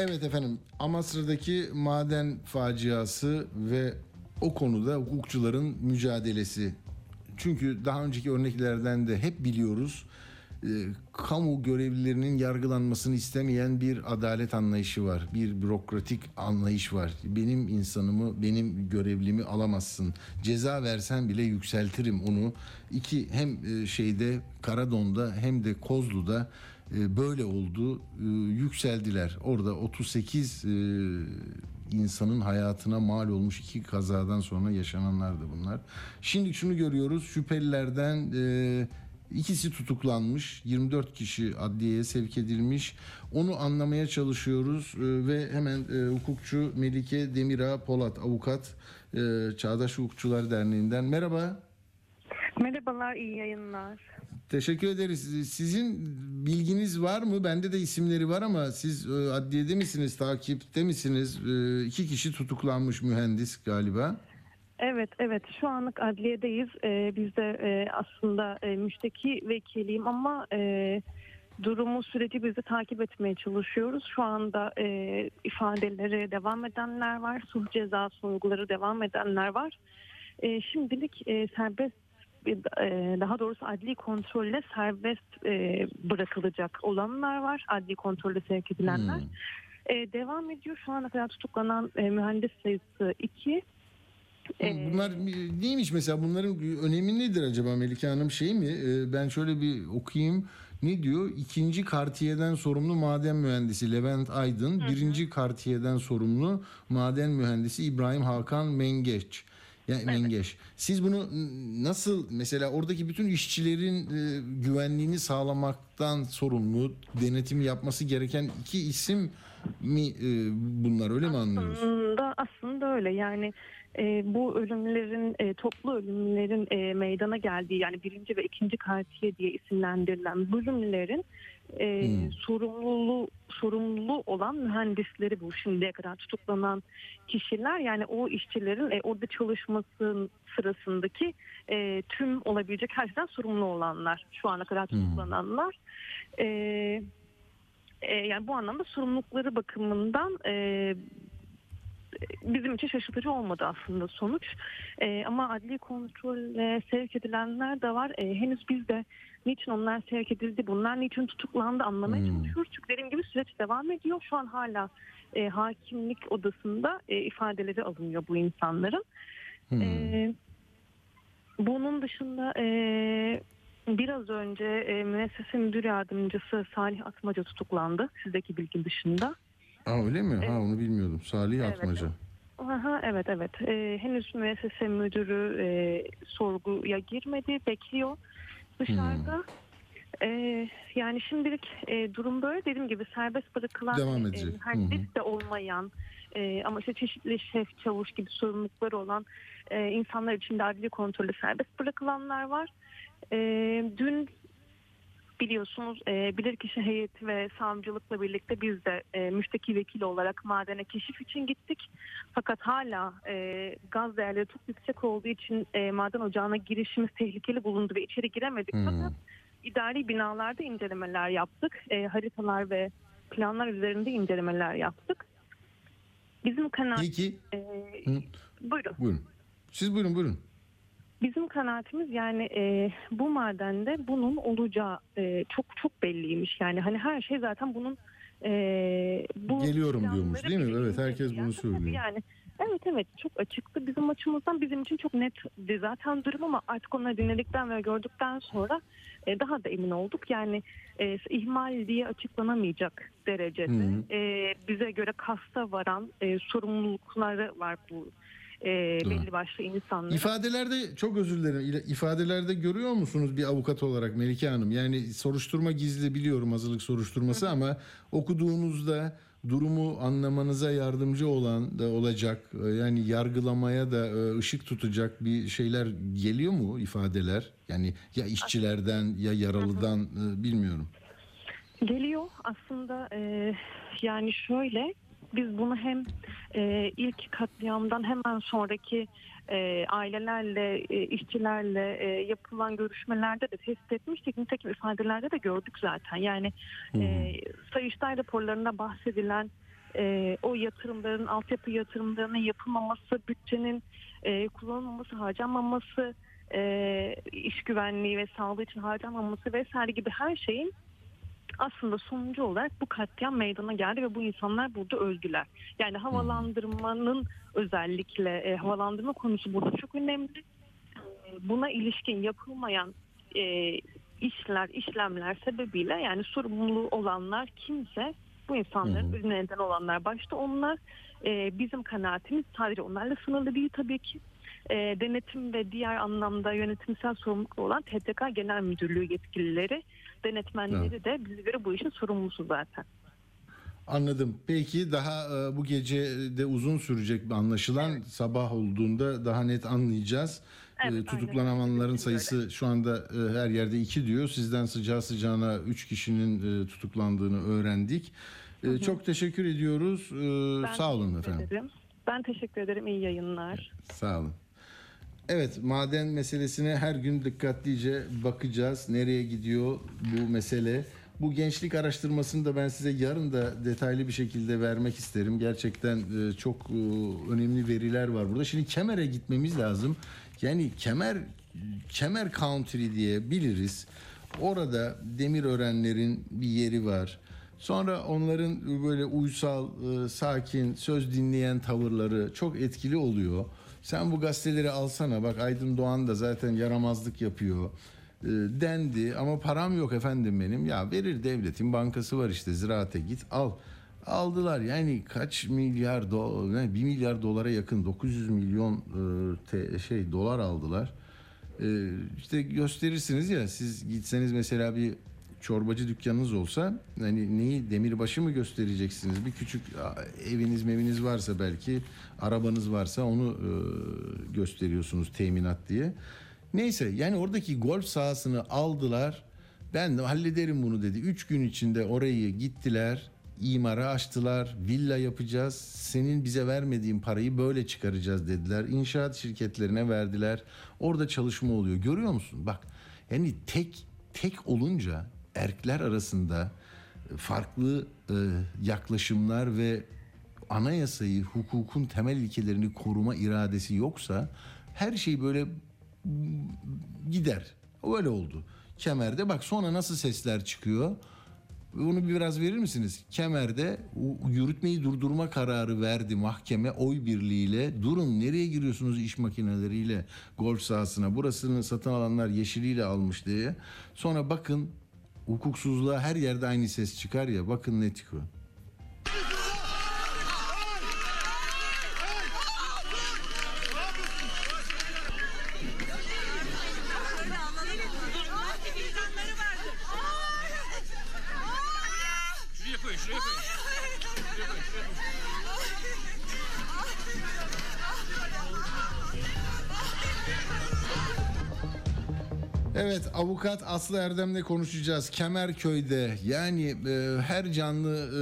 Speaker 2: Evet efendim Amasra'daki maden faciası ve o konuda hukukçuların mücadelesi. Çünkü daha önceki örneklerden de hep biliyoruz e, kamu görevlilerinin yargılanmasını istemeyen bir adalet anlayışı var. Bir bürokratik anlayış var. Benim insanımı, benim görevlimi alamazsın. Ceza versen bile yükseltirim onu. İki hem e, şeyde Karadon'da hem de Kozlu'da böyle oldu. E, yükseldiler. Orada 38 e, insanın hayatına mal olmuş iki kazadan sonra yaşananlar da bunlar. Şimdi şunu görüyoruz. Şüphelilerden e, ikisi tutuklanmış. 24 kişi adliyeye sevk edilmiş. Onu anlamaya çalışıyoruz e, ve hemen e, hukukçu Melike Demira Polat avukat e, Çağdaş Hukukçular Derneği'nden merhaba.
Speaker 6: Merhabalar, iyi yayınlar.
Speaker 2: Teşekkür ederiz. Sizin bilginiz var mı? Bende de isimleri var ama siz e, adliyede misiniz, takipte misiniz? E, iki kişi tutuklanmış mühendis galiba.
Speaker 6: Evet, evet. Şu anlık adliyedeyiz. Ee, biz de e, aslında e, müşteki vekiliyim ama e, durumu, süreci biz de takip etmeye çalışıyoruz. Şu anda e, ifadeleri devam edenler var. Sulh cezası uyguları devam edenler var. E, şimdilik e, serbest e, daha doğrusu adli kontrolle serbest e, bırakılacak olanlar var. Adli kontrolle sevk edilenler.
Speaker 2: Hmm.
Speaker 6: E, devam ediyor. Şu ana kadar tutuklanan e, mühendis sayısı 2.
Speaker 2: Ee, Bunlar neymiş mesela bunların önemi nedir acaba Melike Hanım şey mi? Ee, Ben şöyle bir okuyayım. Ne diyor? İkinci kartiyeden sorumlu maden mühendisi Levent Aydın, birinci kartiyeden sorumlu maden mühendisi İbrahim Hakan Mengeç. Yani Mengeş. Siz bunu nasıl mesela oradaki bütün işçilerin e, güvenliğini sağlamaktan sorumlu, denetim yapması gereken iki isim mi e, bunlar öyle mi anlıyoruz?
Speaker 6: Aslında, aslında öyle yani e, bu ölümlerin e, toplu ölümlerin e, meydana geldiği yani birinci ve ikinci kartiye diye isimlendirilen bölümlerin e,
Speaker 2: Hmm.
Speaker 6: sorumluluğu sorumlu olan mühendisleri bu şimdiye kadar tutuklanan kişiler yani o işçilerin e, orada çalışması sırasındaki e, tüm olabilecek her şeyden sorumlu olanlar şu ana kadar
Speaker 2: Hmm.
Speaker 6: tutuklananlar. E, e, yani bu anlamda sorumlulukları bakımından e, bizim için şaşırtıcı olmadı aslında sonuç. E, ama adli kontrolle sevk edilenler de var. E, henüz biz de niçin onlar sevk edildi, bunlar niçin tutuklandı anlamaya
Speaker 2: Hmm.
Speaker 6: çalışıyoruz. Çünkü dediğim gibi süreç devam ediyor. Şu an hala e, hakimlik odasında e, ifadeleri alınıyor bu insanların.
Speaker 2: Hmm.
Speaker 6: E, bunun dışında e, biraz önce e, müessese müdür yardımcısı Salih Atmaca tutuklandı. Sizdeki bilgi dışında.
Speaker 2: Aa, öyle mi?
Speaker 6: Evet.
Speaker 2: Ha onu bilmiyordum. Salih
Speaker 6: Evet,
Speaker 2: Atmaca.
Speaker 6: Aha, evet evet. Ee, henüz müessese müdürü e, sorguya girmedi, bekliyor dışarıda. Ee, yani şimdilik e, durum böyle. Dediğim gibi serbest bırakılan
Speaker 2: Devam
Speaker 6: e, mühendis de olmayan E, ama işte çeşitli şef, çavuş gibi sorumlulukları olan e, insanlar için de adli kontrolü serbest bırakılanlar var. E, dün biliyorsunuz e, bilirkişi heyeti ve savcılıkla birlikte biz de e, müşteki vekili olarak madene keşif için gittik. Fakat hala e, gaz değerleri çok yüksek olduğu için e, maden ocağına girişimiz tehlikeli bulundu ve içeri giremedik.
Speaker 2: Hmm.
Speaker 6: Fakat idari binalarda incelemeler yaptık. E, haritalar ve planlar üzerinde incelemeler yaptık. Bizim kanaat...
Speaker 2: Peki.
Speaker 6: E, buyurun.
Speaker 2: Buyurun. Siz buyurun buyurun.
Speaker 6: Bizim kanaatimiz yani e, bu madende bunun olacağı e, çok çok belliymiş. Yani hani her şey zaten bunun e, bu
Speaker 2: Geliyorum diyormuş, değil mi? Evet, herkes bunu söylüyor.
Speaker 6: Yani evet evet çok açıktı. Bizim açımızdan bizim için çok netti zaten durum ama artık onları dinledikten ve gördükten sonra e, daha da emin olduk. Yani e, ihmal diye açıklanamayacak derecede
Speaker 2: Hı hı.
Speaker 6: e, bize göre kasta varan e, sorumlulukları var bu e, belli başlı insanların.
Speaker 2: İfadelerde çok özür dilerim. İle- İfadelerde görüyor musunuz bir avukat olarak Melike Hanım? Yani soruşturma gizli biliyorum hazırlık soruşturması ama okuduğunuzda durumu anlamanıza yardımcı olan da olacak. e, Yani yargılamaya da e, ışık tutacak bir şeyler geliyor mu ifadeler? Yani ya işçilerden ya yaralıdan bilmiyorum.
Speaker 6: Geliyor aslında e, yani şöyle biz bunu hem e, ilk katliamdan hemen sonraki e, ailelerle, e, işçilerle e, yapılan görüşmelerde de tespit etmiştik. Nitekim ifadelerde de gördük zaten. Yani e, Sayıştay raporlarında bahsedilen e, o yatırımların, altyapı yatırımlarının yapılmaması, bütçenin e, kullanılmaması, harcanmaması, e, iş güvenliği ve sağlığı için harcanmaması vesaire gibi her şeyin aslında sonucu olarak bu katliam meydana geldi ve bu insanlar burada öldüler. Yani havalandırmanın özellikle e, havalandırma konusu burada çok önemli. E, Buna ilişkin yapılmayan e, işler, işlemler sebebiyle yani sorumlu olanlar kimse bu insanların ölümüne neden olanlar başta onlar e, bizim kanaatimiz sadece onlarla sınırlı değil tabii ki. E, denetim ve diğer anlamda yönetimsel sorumluluk olan TTK Genel Müdürlüğü yetkilileri denetmenleri de bize göre bu işin sorumlusu zaten.
Speaker 2: Anladım. Peki daha e, bu gece de uzun sürecek anlaşılan sabah olduğunda daha net anlayacağız.
Speaker 6: Evet,
Speaker 2: E,
Speaker 6: aynen.
Speaker 2: Tutuklananların
Speaker 6: Kesinlikle
Speaker 2: sayısı şu anda e, her yerde iki diyor. Sizden sıcağı sıcağına üç kişinin e, tutuklandığını öğrendik. E, Çok teşekkür ediyoruz. E,
Speaker 6: Ben
Speaker 2: Sağ olun efendim.
Speaker 6: ederim. Ben teşekkür ederim. İyi yayınlar.
Speaker 2: Sağ olun. Evet maden meselesine her gün dikkatlice bakacağız. Nereye gidiyor bu mesele? Bu gençlik araştırmasını da ben size yarın da detaylı bir şekilde vermek isterim. Gerçekten e, çok e, önemli veriler var burada. Şimdi Kemer'e gitmemiz lazım. Yani Kemer Kemer Country diye biliriz. Orada demir öğrenlerin bir yeri var. Sonra onların böyle uysal, e, sakin, söz dinleyen tavırları çok etkili oluyor. Sen bu gazeteleri alsana bak Aydın Doğan da zaten yaramazlık yapıyor e, dendi ama param yok efendim benim. Ya verir devletin bankası var işte ziraate git al. Aldılar yani kaç milyar do ne, 1 milyar dolara yakın 900 milyon e, şey dolar aldılar. E, işte gösterirsiniz ya siz gitseniz mesela bir çorbacı dükkanınız olsa hani neyi demirbaşı mı göstereceksiniz? Bir küçük eviniz meviniz varsa belki arabanız varsa onu e, gösteriyorsunuz teminat diye. Neyse yani oradaki golf sahasını aldılar. Ben de hallederim bunu dedi. Üç gün içinde orayı gittiler. imara açtılar. Villa yapacağız. Senin bize vermediğin parayı böyle çıkaracağız dediler. İnşaat şirketlerine verdiler. Orada çalışma oluyor. Görüyor musun? Bak yani tek tek olunca erkler arasında farklı e, yaklaşımlar ve anayasayı, hukukun temel ilkelerini koruma iradesi yoksa her şey böyle gider. Öyle oldu. Kemer'de bak sonra nasıl sesler çıkıyor. Bunu biraz verir misiniz? Kemer'de yürütmeyi durdurma kararı verdi mahkeme oy birliğiyle. Durun nereye giriyorsunuz iş makineleriyle golf sahasına? Burasını satın alanlar yeşiliyle almış diye. Sonra bakın hukuksuzluğa her yerde aynı ses çıkar ya. Bakın ne çıkıyor. Evet avukat Aslı Erdem'le konuşacağız. Kemerköy'de yani e, her canlı e,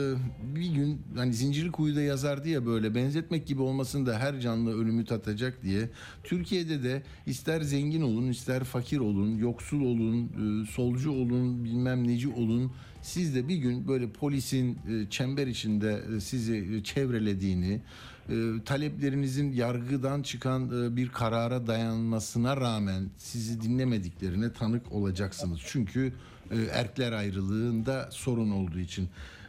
Speaker 2: bir gün hani Zincirlikuyu'da yazardı ya böyle benzetmek gibi olmasın da her canlı ölümü tatacak diye. Türkiye'de de ister zengin olun ister fakir olun yoksul olun e, solcu olun bilmem neci olun siz de bir gün böyle polisin e, çember içinde e, sizi e, çevrelediğini e, taleplerinizin yargıdan çıkan e, bir karara dayanmasına rağmen sizi dinlemediklerine tanık olacaksınız. Çünkü e, erkler ayrılığında sorun olduğu için.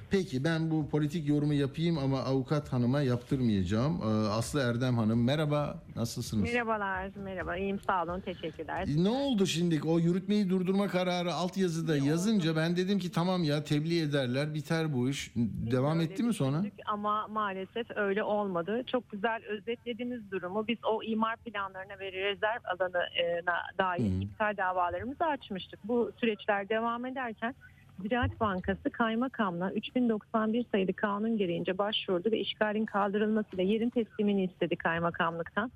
Speaker 2: Peki ben bu politik yorumu yapayım ama avukat hanıma yaptırmayacağım. E, Aslı Erdem Hanım merhaba nasılsınız?
Speaker 7: Merhabalar, merhaba. İyiyim, sağ olun, teşekkürler.
Speaker 2: Ne oldu şimdi o yürütmeyi durdurma kararı altyazıda yazınca ben dedim ki tamam ya tebliğ ederler biter bu iş. Devam
Speaker 7: Öyle
Speaker 2: etti mi sonra?
Speaker 7: Ama maalesef öyle olmadı. Çok güzel özetlediniz durumu. Biz o imar planlarına ve rezerv alanına dair
Speaker 2: Hı.
Speaker 7: iptal davalarımızı açmıştık. Bu süreçler devam ederken Ziraat Bankası kaymakamla 3091 sayılı kanun gereğince başvurdu ve işgalin kaldırılmasıyla yerin teslimini istedi kaymakamlıktan.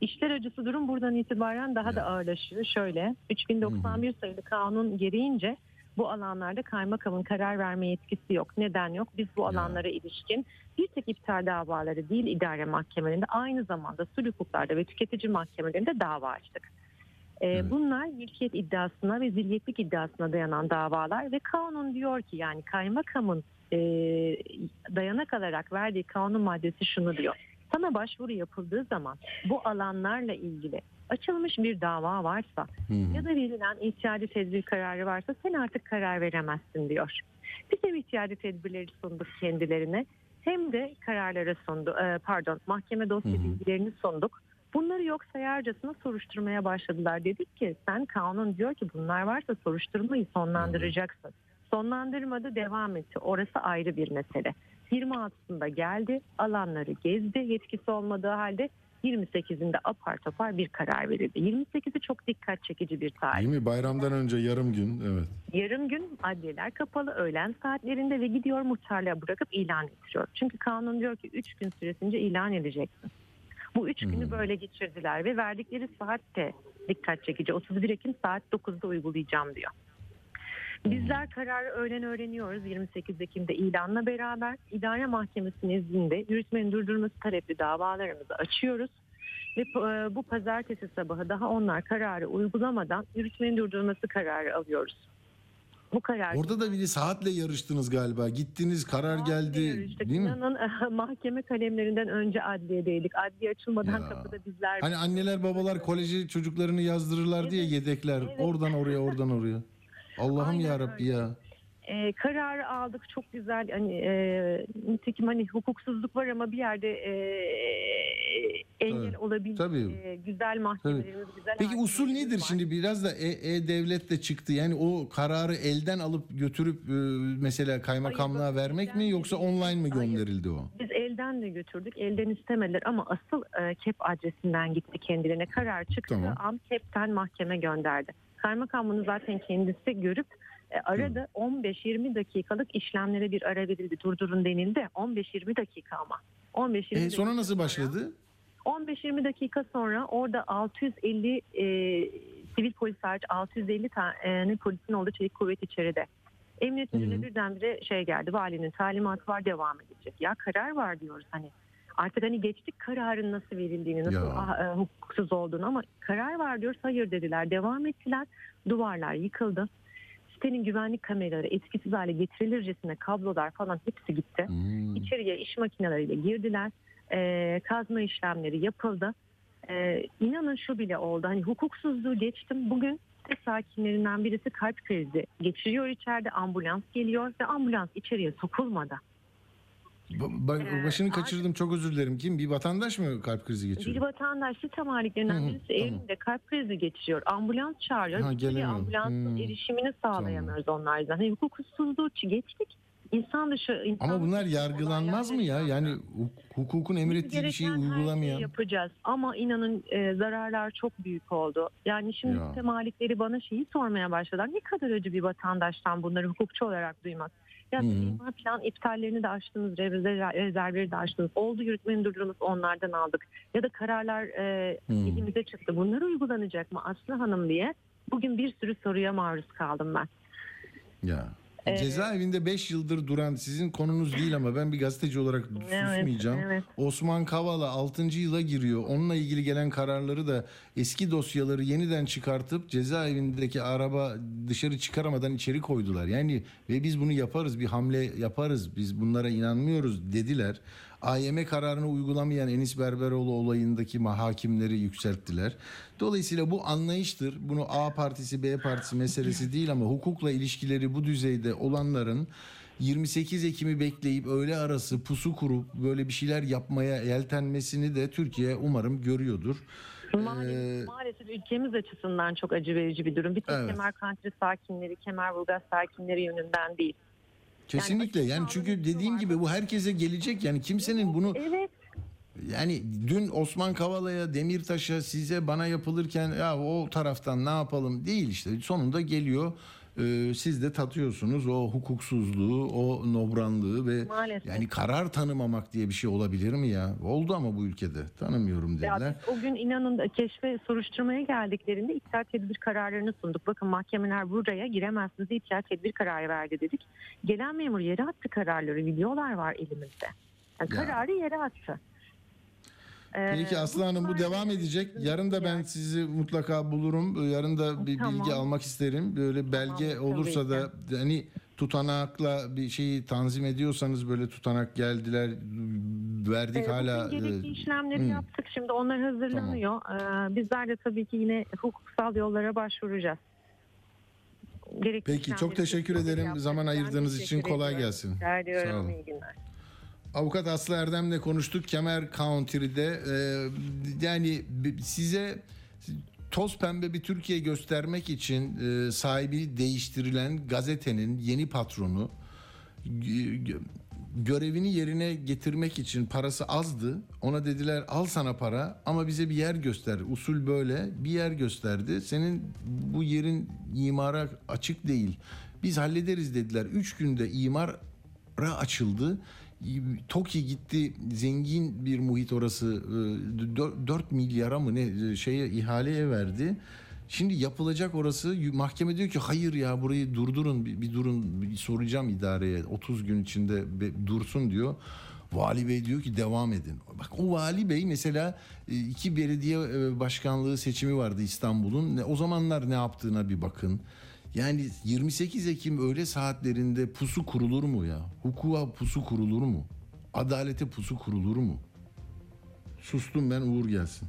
Speaker 7: İşler acısı durum buradan itibaren daha da ağırlaşıyor. Şöyle 3091 sayılı kanun gereğince bu alanlarda kaymakamın karar verme yetkisi yok. Neden yok? Biz bu alanlara ilişkin bir tek iptal davaları değil idare mahkemelerinde aynı zamanda sulh hukuklarda ve tüketici mahkemelerinde dava açtık. Ee,
Speaker 2: Evet.
Speaker 7: Bunlar mülkiyet iddiasına ve zilyetlik iddiasına dayanan davalar ve kanun diyor ki yani kaymakamın e, dayanak alarak verdiği kanun maddesi şunu diyor. Sana başvuru yapıldığı zaman bu alanlarla ilgili açılmış bir dava varsa
Speaker 2: hı.
Speaker 7: ya da verilen ihtiyacı tedbir kararı varsa sen artık karar veremezsin diyor. Biz hem ihtiyacı tedbirleri sunduk kendilerine hem de kararlara sundu. e, pardon mahkeme dosya
Speaker 2: hı.
Speaker 7: bilgilerini sunduk. Bunları yok sayarcasına soruşturmaya başladılar. Dedik ki sen kanun diyor ki bunlar varsa soruşturmayı sonlandıracaksın. Sonlandırmadı devam etti. Orası ayrı bir mesele. 26'sında geldi alanları gezdi yetkisi olmadığı halde 28'inde apar topar bir karar verildi. 28'i çok dikkat çekici bir tarih.
Speaker 2: Değil mi? Bayramdan önce yarım gün evet.
Speaker 7: Yarım gün adliyeler kapalı öğlen saatlerinde ve gidiyor muhtarlığa bırakıp ilan ettiriyor. Çünkü kanun diyor ki 3 gün süresince ilan edeceksin. Bu 3 günü böyle geçirdiler ve verdikleri saat de dikkat çekici. 31 Ekim saat 9'da uygulayacağım diyor. Bizler kararı öğlen öğreniyoruz 28 Ekim'de ilanla beraber idare mahkemesi nezdinde yürütmenin durdurması talepli davalarımızı açıyoruz. Ve e, bu pazartesi sabahı daha onlar kararı uygulamadan yürütmenin durdurması kararı alıyoruz. Bu karar
Speaker 2: Orada da bir de saatle yarıştınız galiba. Gittiniz karar geldi
Speaker 7: Yarıştık.
Speaker 2: değil mi?
Speaker 7: İnanın mahkeme kalemlerinden önce adliyedeydik. Adliye açılmadan
Speaker 2: Ya.
Speaker 7: kapıda bizler
Speaker 2: Hani anneler babalar koleje çocuklarını yazdırırlar diye
Speaker 7: Evet,
Speaker 2: yedekler.
Speaker 7: evet.
Speaker 2: Oradan oraya oradan oraya. Allah'ım ya Rabbi ya.
Speaker 7: E, kararı aldık çok güzel hani e, nitekim hani hukuksuzluk var ama bir yerde e, engel
Speaker 2: Evet,
Speaker 7: olabilir.
Speaker 2: tabii.
Speaker 7: E, güzel mahkemelerimiz, güzel
Speaker 2: Peki usul nedir
Speaker 7: var.
Speaker 2: şimdi biraz da E- E-Devlet de çıktı. Yani o kararı elden alıp götürüp e, mesela kaymakamlığa
Speaker 7: Hayır,
Speaker 2: vermek mi yoksa online mi
Speaker 7: Hayır.
Speaker 2: gönderildi o?
Speaker 7: Biz elden de götürdük, elden istemediler ama asıl e, KEP adresinden gitti kendilerine. Karar çıktı,
Speaker 2: Tamam.
Speaker 7: an KEP'ten mahkeme gönderdi. Kaymakam bunu zaten kendisi görüp e, arada 15-20 dakikalık işlemlere bir ara verildi. Durdurun denildi. 15-20 dakika ama. 15-20
Speaker 2: E, sonra nasıl başladı?
Speaker 7: 15-20 dakika sonra orada 650 e, sivil polis hariç 650 tane polisin olduğu çelik kuvvet içeride. Emniyet müdürüne birdenbire şey geldi. Valinin talimatı var devam edecek. Ya karar var diyoruz hani. Artık hani geçtik kararın nasıl verildiğini, nasıl ah, e, hukuksuz olduğunu ama karar var diyoruz. Hayır dediler. Devam ettiler. Duvarlar yıkıldı. Sitenin güvenlik kameraları etkisiz hale getirilircesine kablolar falan hepsi gitti.
Speaker 2: Hmm.
Speaker 7: İçeriye iş makineleriyle girdiler. Ee, kazma işlemleri yapıldı. Ee, inanın şu bile oldu. Hani hukuksuzluğu geçtim. Bugün site sakinlerinden birisi kalp krizi geçiriyor içeride. Ambulans geliyor ve ambulans içeriye sokulmadı.
Speaker 2: Ba-
Speaker 7: Ee,
Speaker 2: başını kaçırdım çok özür dilerim. Kim? Bir vatandaş mı kalp krizi
Speaker 7: Bir
Speaker 2: geçirdi?
Speaker 7: vatandaş site maliklerinden
Speaker 2: Hı hı,
Speaker 7: birisi
Speaker 2: tamam.
Speaker 7: evinde kalp krizi geçiriyor. Ambulans çağırıyor.
Speaker 2: Ha,
Speaker 7: Bir
Speaker 2: gelemiyor.
Speaker 7: ambulansın
Speaker 2: Hmm.
Speaker 7: erişimini sağlayamıyoruz onlardan. Hani hukuksuzluğu geçtik. İnsan dışı insan
Speaker 2: Ama bunlar
Speaker 7: dışı
Speaker 2: yargılanmaz mı ya? Yani huk- hukukun emrettiği bir şeyi uygulamayan.
Speaker 7: yapacağız ama inanın e, zararlar çok büyük oldu. Yani şimdi
Speaker 2: Ya.
Speaker 7: malikleri bana şeyi sormaya başladılar. Ne kadar acı bir vatandaştan bunları hukukçu olarak duymak. Ya imar plan iptallerini de açtınız, rezervleri de açtınız. Oldu yürütmenin durdurulması onlardan aldık. Ya da kararlar e,
Speaker 2: Hı.
Speaker 7: elimize çıktı. Bunlar uygulanacak mı Aslı Hanım diye Bugün bir sürü soruya maruz kaldım ben.
Speaker 2: Ya.
Speaker 7: Ee,
Speaker 2: Cezaevinde 5 yıldır duran sizin konunuz değil ama ben bir gazeteci olarak susmayacağım.
Speaker 7: evet.
Speaker 2: Osman Kavala 6. yıla giriyor. Onunla ilgili gelen kararları da eski dosyaları yeniden çıkartıp cezaevindeki araba dışarı çıkaramadan içeri koydular. Yani ve biz bunu yaparız bir hamle yaparız biz bunlara inanmıyoruz dediler. AYM kararını uygulamayan Enis Berberoğlu olayındaki hakimleri yükselttiler. Dolayısıyla bu anlayıştır. Bunu A partisi B partisi meselesi değil ama hukukla ilişkileri bu düzeyde olanların 28 Ekim'i bekleyip öğle arası pusu kurup böyle bir şeyler yapmaya yeltenmesini de Türkiye umarım görüyordur.
Speaker 7: Maalesef,
Speaker 2: Ee,
Speaker 7: maalesef ülkemiz açısından çok acı verici bir durum. Bir tek
Speaker 2: Evet.
Speaker 7: Kemer Country sakinleri, Kemer Burgaz sakinleri yönünden değil.
Speaker 2: Kesinlikle yani
Speaker 7: açık
Speaker 2: çünkü dediğim
Speaker 7: var.
Speaker 2: gibi bu herkese gelecek yani kimsenin bunu
Speaker 7: Evet.
Speaker 2: Yani dün Osman Kavala'ya, Demirtaş'a, size bana yapılırken ya o taraftan ne yapalım değil işte. Sonunda geliyor. Ee, siz de tatıyorsunuz o hukuksuzluğu, o nobranlığı ve
Speaker 7: Maalesef.
Speaker 2: yani karar tanımamak diye bir şey olabilir mi ya? Oldu ama bu ülkede. Tanımıyorum
Speaker 7: Ya
Speaker 2: dediler.
Speaker 7: biz o gün inanın keşfe soruşturmaya geldiklerinde iptal tedbir kararlarını sunduk. Bakın mahkemeler buraya giremezsiniz iptal tedbir kararı verdi dedik. Gelen memur yere attı kararları. Videolar var elimizde. Yani
Speaker 2: Ya.
Speaker 7: kararı yere attı. Ee,
Speaker 2: Peki Aslı Hanım bu devam edecek. Yarın da ben sizi mutlaka bulurum. Yarın da bir
Speaker 7: Tamam.
Speaker 2: bilgi almak isterim. Böyle belge
Speaker 7: tabii
Speaker 2: olursa da hani tutanakla bir şeyi tanzim ediyorsanız böyle tutanak geldiler verdik
Speaker 7: Ee,
Speaker 2: hala
Speaker 7: bugün gerekli
Speaker 2: e,
Speaker 7: işlemleri
Speaker 2: hmm.
Speaker 7: yaptık. Şimdi onlar hazırlanıyor. Ee, bizler de tabii ki yine hukuksal yollara başvuracağız. Gerekli
Speaker 2: Peki
Speaker 7: işlemleri
Speaker 2: çok teşekkür
Speaker 7: yaptık.
Speaker 2: ederim. Zaman
Speaker 7: Ben
Speaker 2: ayırdığınız için
Speaker 7: teşekkür
Speaker 2: kolay
Speaker 7: ediyorum.
Speaker 2: gelsin.
Speaker 7: Rica ediyorum.
Speaker 2: Sağ olun.
Speaker 7: İyi günler.
Speaker 2: Avukat Aslı Erdem'le konuştuk Kemer County'de. Ee, yani size toz pembe bir Türkiye göstermek için e, sahibi değiştirilen gazetenin yeni patronu gö- gö- görevini yerine getirmek için parası azdı. Ona dediler al sana para ama bize bir yer göster. Usul böyle bir yer gösterdi. Senin bu yerin imara açık değil. Biz hallederiz dediler. Üç günde imara açıldı. TOKİ gitti zengin bir muhit orası 4 milyara mı ne şeye ihaleye verdi. Şimdi yapılacak orası mahkeme diyor ki hayır ya burayı durdurun bir, bir durun bir soracağım idareye 30 gün içinde be- dursun diyor. Vali Bey diyor ki devam edin. Bak o Vali Bey mesela e, iki belediye e, başkanlığı seçimi vardı İstanbul'un. O zamanlar ne yaptığına bir bakın. Yani 28 Ekim öğle saatlerinde pusu kurulur mu ya? Hukuka pusu kurulur mu? Adalete pusu kurulur mu? Sustum ben Uğur gelsin.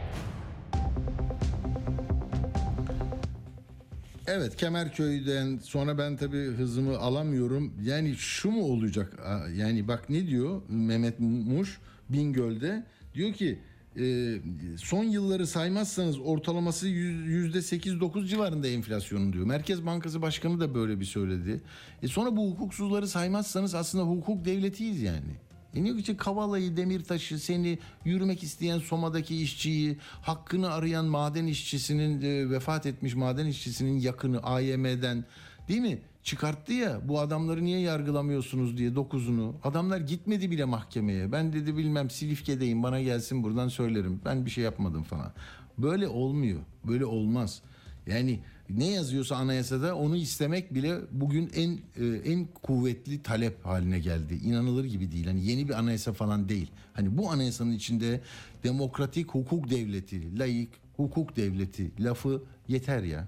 Speaker 2: Evet Kemerköy'den sonra ben tabii hızımı alamıyorum. Yani şu mu olacak? Yani bak ne diyor Mehmet Muş Bingöl'de? Diyor ki e, son yılları saymazsanız ortalaması yüz- yüzde 8-9 civarında enflasyonun diyor. Merkez Bankası Başkanı da böyle bir söyledi. E sonra bu hukuksuzları saymazsanız aslında hukuk devletiyiz yani. E ne için Kavala'yı, Demirtaş'ı, seni yürümek isteyen Soma'daki işçiyi, hakkını arayan maden işçisinin, e, vefat etmiş maden işçisinin yakını AYM'den değil mi? Çıkarttı ya bu adamları niye yargılamıyorsunuz diye dokuzunu. Adamlar gitmedi bile mahkemeye. Ben dedi bilmem Silifke'deyim bana gelsin buradan söylerim. Ben bir şey yapmadım falan. Böyle olmuyor. Böyle olmaz. Yani ne yazıyorsa anayasada onu istemek bile bugün en e, en kuvvetli talep haline geldi. İnanılır gibi değil. Hani yeni bir anayasa falan değil. Hani bu anayasanın içinde demokratik hukuk devleti, layık hukuk devleti lafı yeter ya.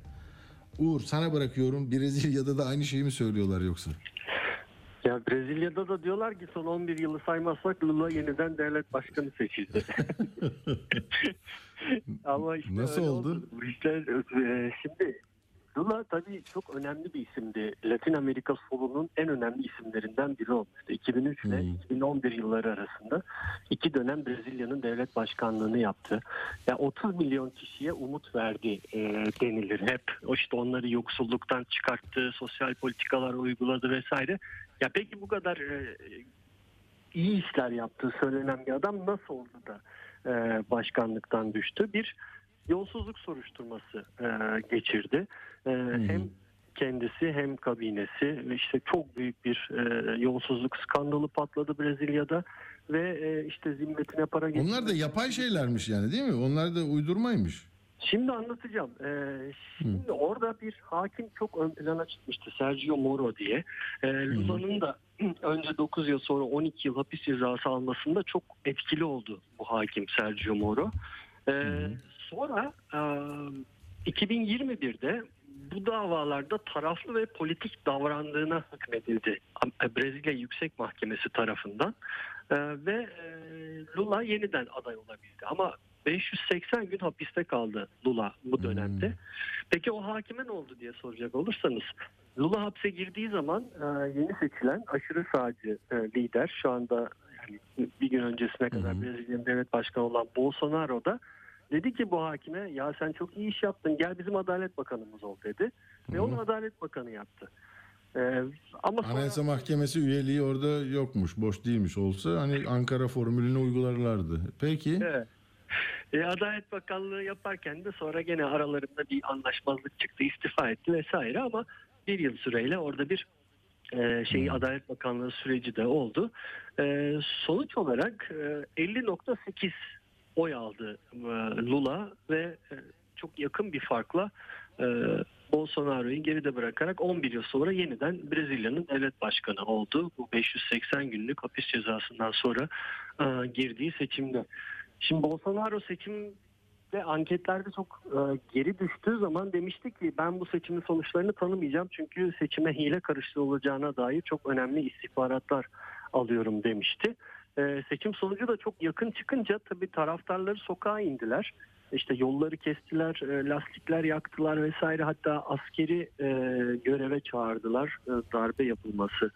Speaker 2: Uğur sana bırakıyorum. Brezilya'da da aynı şeyi mi söylüyorlar yoksa?
Speaker 8: Ya Brezilya'da da diyorlar ki son 11 yılı saymazsak Lula yeniden devlet başkanı seçildi. Ama işte
Speaker 2: Nasıl
Speaker 8: öyle
Speaker 2: oldu?
Speaker 8: İşte e, şimdi Lula tabii çok önemli bir isimdi. Latin Amerika solunun en önemli isimlerinden biri olmuştu. 2003 ile 2011 yılları arasında iki dönem Brezilya'nın devlet başkanlığını yaptı. Ya 30 milyon kişiye umut verdi e, denilir hep. O işte onları yoksulluktan çıkarttı, sosyal politikalar uyguladı vesaire. Ya peki bu kadar e, iyi işler yaptığı söylenen bir adam nasıl oldu da e, başkanlıktan düştü? Bir yolsuzluk soruşturması e, geçirdi. E, Hem kendisi hem kabinesi işte çok büyük bir e, yolsuzluk skandalı patladı Brezilya'da ve e, işte zimmetine para getirdi.
Speaker 2: Onlar da yapay şeylermiş yani değil mi? Onlar da uydurmaymış.
Speaker 8: Şimdi anlatacağım. Ee, şimdi orada bir hakim çok ön plana çıkmıştı. Sergio Moro diye. Ee, Lula'nın da önce 9 yıl sonra 12 yıl hapis cezası almasında çok etkili oldu bu hakim Sergio Moro. Ee, sonra e, 2021'de bu davalarda taraflı ve politik davrandığına hükmedildi. Brezilya Yüksek Mahkemesi tarafından Ee, ve e, Lula yeniden aday olabildi. Ama 580 gün hapiste kaldı Lula bu dönemde. Peki o hakime ne oldu diye soracak olursanız Lula hapse girdiği zaman e, yeni seçilen aşırı sağcı e, lider şu anda yani bir gün öncesine kadar Brezilya'nın devlet başkanı olan Bolsonaro da dedi ki bu hakime ya sen çok iyi iş yaptın gel bizim adalet bakanımız ol dedi ve onu adalet bakanı yaptı. Ee, ama sonra-
Speaker 2: Anayasa Mahkemesi üyeliği orada yokmuş, boş değilmiş olsa hani Ankara formülünü uygularlardı. Peki.
Speaker 8: Evet. E, Adalet Bakanlığı yaparken de sonra gene aralarında bir anlaşmazlık çıktı, istifa etti vesaire ama bir yıl süreyle orada bir e, şey Adalet Bakanlığı süreci de oldu. E, sonuç olarak e, 50.8 oy aldı e, Lula ve e, çok yakın bir farkla e, Bolsonaro'yu geride bırakarak 11 yıl sonra yeniden Brezilya'nın devlet başkanı oldu. Bu 580 günlük hapis cezasından sonra e, girdiği seçimde. Şimdi Bolsonaro seçimde anketlerde çok geri düştüğü zaman demişti ki ben bu seçimin sonuçlarını tanımayacağım çünkü seçime hile karıştırılacağına dair çok önemli istihbaratlar alıyorum demişti. E, seçim sonucu da çok yakın çıkınca tabii taraftarları sokağa indiler. İşte yolları kestiler, e, lastikler yaktılar vesaire. Hatta askeri e, göreve çağırdılar. E, darbe yapılması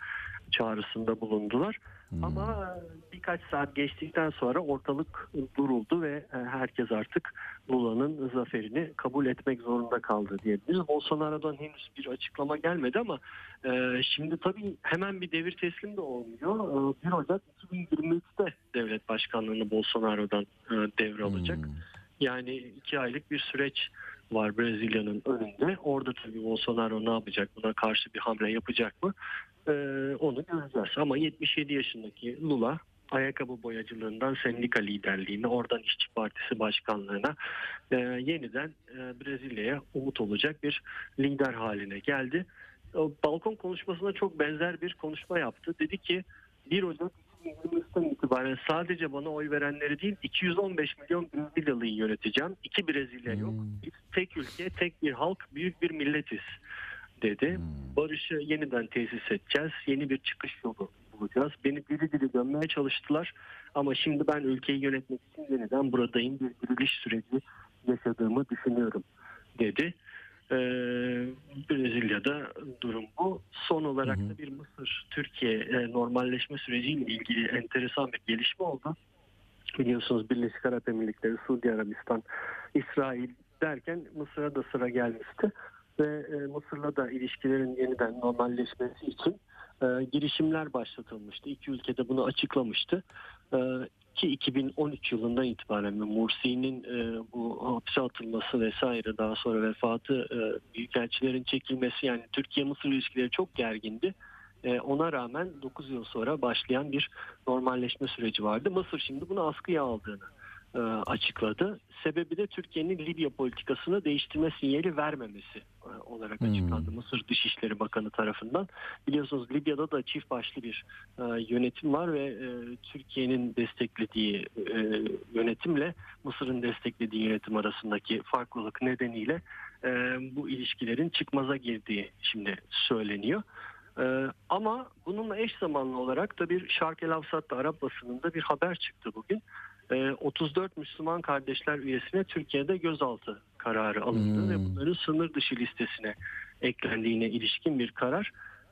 Speaker 8: çağrısında bulundular. Ama birkaç saat geçtikten sonra ortalık duruldu ve e, herkes artık Lula'nın zaferini kabul etmek zorunda kaldı diyebiliriz. Bolsonaro'dan henüz bir açıklama gelmedi ama e, şimdi tabii hemen bir devir teslim de olmuyor. E, 1 Ocak 2023'te devlet başkanlığını Bolsonaro'dan e, devralacak. Yani iki aylık bir süreç var Brezilya'nın önünde. Orada tabii Bolsonaro ne yapacak? Buna karşı bir hamle yapacak mı? Ee, onu göreceğiz. Ama 77 yaşındaki Lula ayakkabı boyacılığından sendika liderliğine, oradan işçi partisi başkanlığına e, yeniden e, Brezilya'ya umut olacak bir lider haline geldi. O balkon konuşmasına çok benzer bir konuşma yaptı. Dedi ki 1 Ocak 2023'ten itibaren sadece bana oy verenleri değil 215 milyon Brezilyalıyı yöneteceğim. İki Brezilya yok. Biz tek ülke, tek bir halk, büyük bir milletiz dedi. Barışı yeniden tesis edeceğiz. Yeni bir çıkış yolu bulacağız. Beni diri diri dönmeye çalıştılar. Ama şimdi ben ülkeyi yönetmek için yeniden buradayım. Bir diriliş süreci yaşadığımı düşünüyorum dedi. Ee, Brezilya'da durum bu. Son olarak da bir Mısır-Türkiye e, normalleşme süreciyle ilgili enteresan bir gelişme oldu. Biliyorsunuz Birleşik Arap Emirlikleri, Suudi Arabistan, İsrail derken Mısır'a da sıra gelmişti. Ve e, Mısır'la da ilişkilerin yeniden normalleşmesi için e, girişimler başlatılmıştı. İki ülkede bunu açıklamıştı. E, ki 2013 yılından itibaren Mursi'nin bu hapse atılması vesaire daha sonra vefatı e, büyükelçilerin çekilmesi yani Türkiye-Mısır ilişkileri çok gergindi. Ona rağmen 9 yıl sonra başlayan bir normalleşme süreci vardı. Mısır şimdi bunu askıya aldığını e, açıkladı. Sebebi de Türkiye'nin Libya politikasını değiştirme sinyali vermemesi e, olarak açıklandı Mısır Dışişleri Bakanı tarafından. Biliyorsunuz Libya'da da çift başlı bir e, yönetim var ve e, Türkiye'nin desteklediği e, yönetimle Mısır'ın desteklediği yönetim arasındaki farklılık nedeniyle e, bu ilişkilerin çıkmaza girdiği şimdi söyleniyor. Ee, ama bununla eş zamanlı olarak da bir Şark El Avsat'ta Arap basınında bir haber çıktı bugün. 34 Müslüman kardeşler üyesine Türkiye'de gözaltı kararı alındı hmm. ve bunların sınır dışı listesine eklendiğine ilişkin bir karar.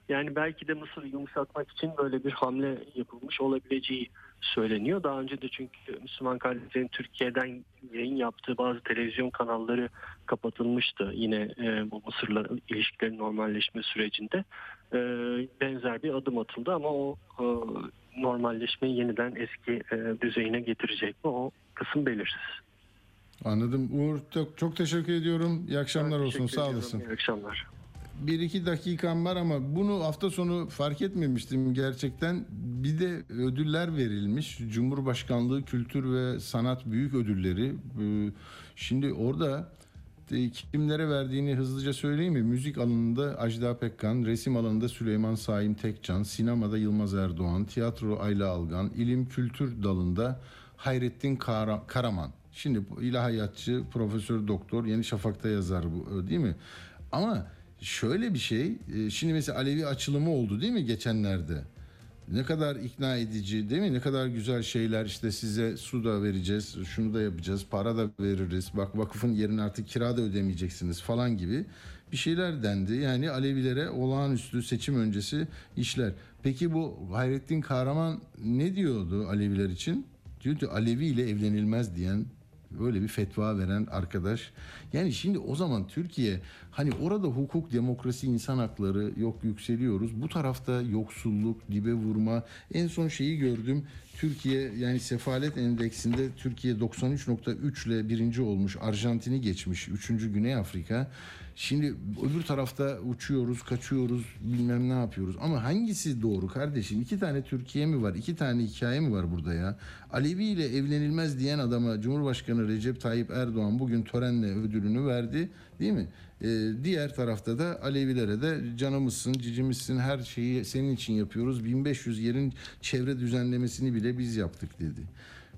Speaker 8: Yani belki de Mısır'ı yumuşatmak için böyle bir hamle yapılmış olabileceği söyleniyor. Daha önce de çünkü Müslüman kardeşlerin Türkiye'den yayın yaptığı bazı televizyon kanalları kapatılmıştı. Yine e, bu Mısır'la ilişkilerin normalleşme sürecinde e, benzer bir adım atıldı ama o e, normalleşmeyi yeniden eski e, düzeyine getirecek mi o kısım belirsiz.
Speaker 2: Anladım. Uğur çok, çok teşekkür ediyorum. İyi akşamlar ben olsun. Sağ olasın.
Speaker 8: İyi akşamlar
Speaker 2: bir iki dakikam var ama bunu hafta sonu fark etmemiştim gerçekten. Bir de ödüller verilmiş. Cumhurbaşkanlığı Kültür ve Sanat Büyük Ödülleri. Ee, şimdi orada kimlere verdiğini hızlıca söyleyeyim mi? Müzik alanında Ajda Pekkan, resim alanında Süleyman Saim Tekcan, sinemada Yılmaz Erdoğan, tiyatro Ayla Algan, ilim kültür dalında Hayrettin Karaman. Şimdi ilahiyatçı, profesör doktor, Yeni Şafak'ta yazar bu değil mi? Ama şöyle bir şey. E, şimdi mesela Alevi açılımı oldu değil mi geçenlerde? Ne kadar ikna edici değil mi? Ne kadar güzel şeyler işte size su da vereceğiz, şunu da yapacağız, para da veririz. Bak vakıfın yerine artık kira da ödemeyeceksiniz falan gibi bir şeyler dendi. Yani Alevilere olağanüstü seçim öncesi işler. Peki bu Hayrettin Kahraman ne diyordu Aleviler için? Diyordu Alevi ile evlenilmez diyen böyle bir fetva veren arkadaş. Yani şimdi o zaman Türkiye hani orada hukuk, demokrasi, insan hakları yok yükseliyoruz. Bu tarafta yoksulluk, dibe vurma. En son şeyi gördüm. Türkiye yani sefalet endeksinde Türkiye 93.3 ile birinci olmuş. Arjantin'i geçmiş. Üçüncü Güney Afrika. Şimdi öbür tarafta uçuyoruz, kaçıyoruz, bilmem ne yapıyoruz. Ama hangisi doğru kardeşim? İki tane Türkiye mi var? İki tane hikaye mi var burada ya? Alevi ile evlenilmez diyen adama Cumhurbaşkanı Recep Tayyip Erdoğan bugün törenle ödülünü verdi. Değil mi? Ee, diğer tarafta da Alevilere de canımızsın, cicimizsin her şeyi senin için yapıyoruz. 1500 yerin çevre düzenlemesini bile biz yaptık dedi.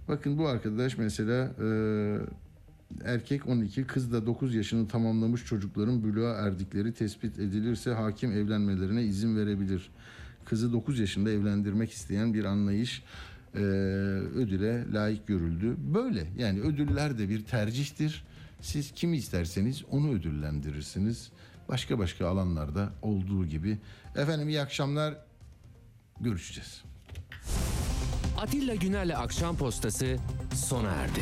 Speaker 2: Bakın bu arkadaş mesela e, erkek 12, kız da 9 yaşını tamamlamış çocukların buluğa erdikleri tespit edilirse hakim evlenmelerine izin verebilir. Kızı 9 yaşında evlendirmek isteyen bir anlayış e, ödüle layık görüldü. Böyle yani ödüller de bir tercihtir. Siz kimi isterseniz onu ödüllendirirsiniz. Başka başka alanlarda olduğu gibi. Efendim iyi akşamlar. Görüşeceğiz.
Speaker 1: Atilla Güner'le Akşam Postası sona erdi.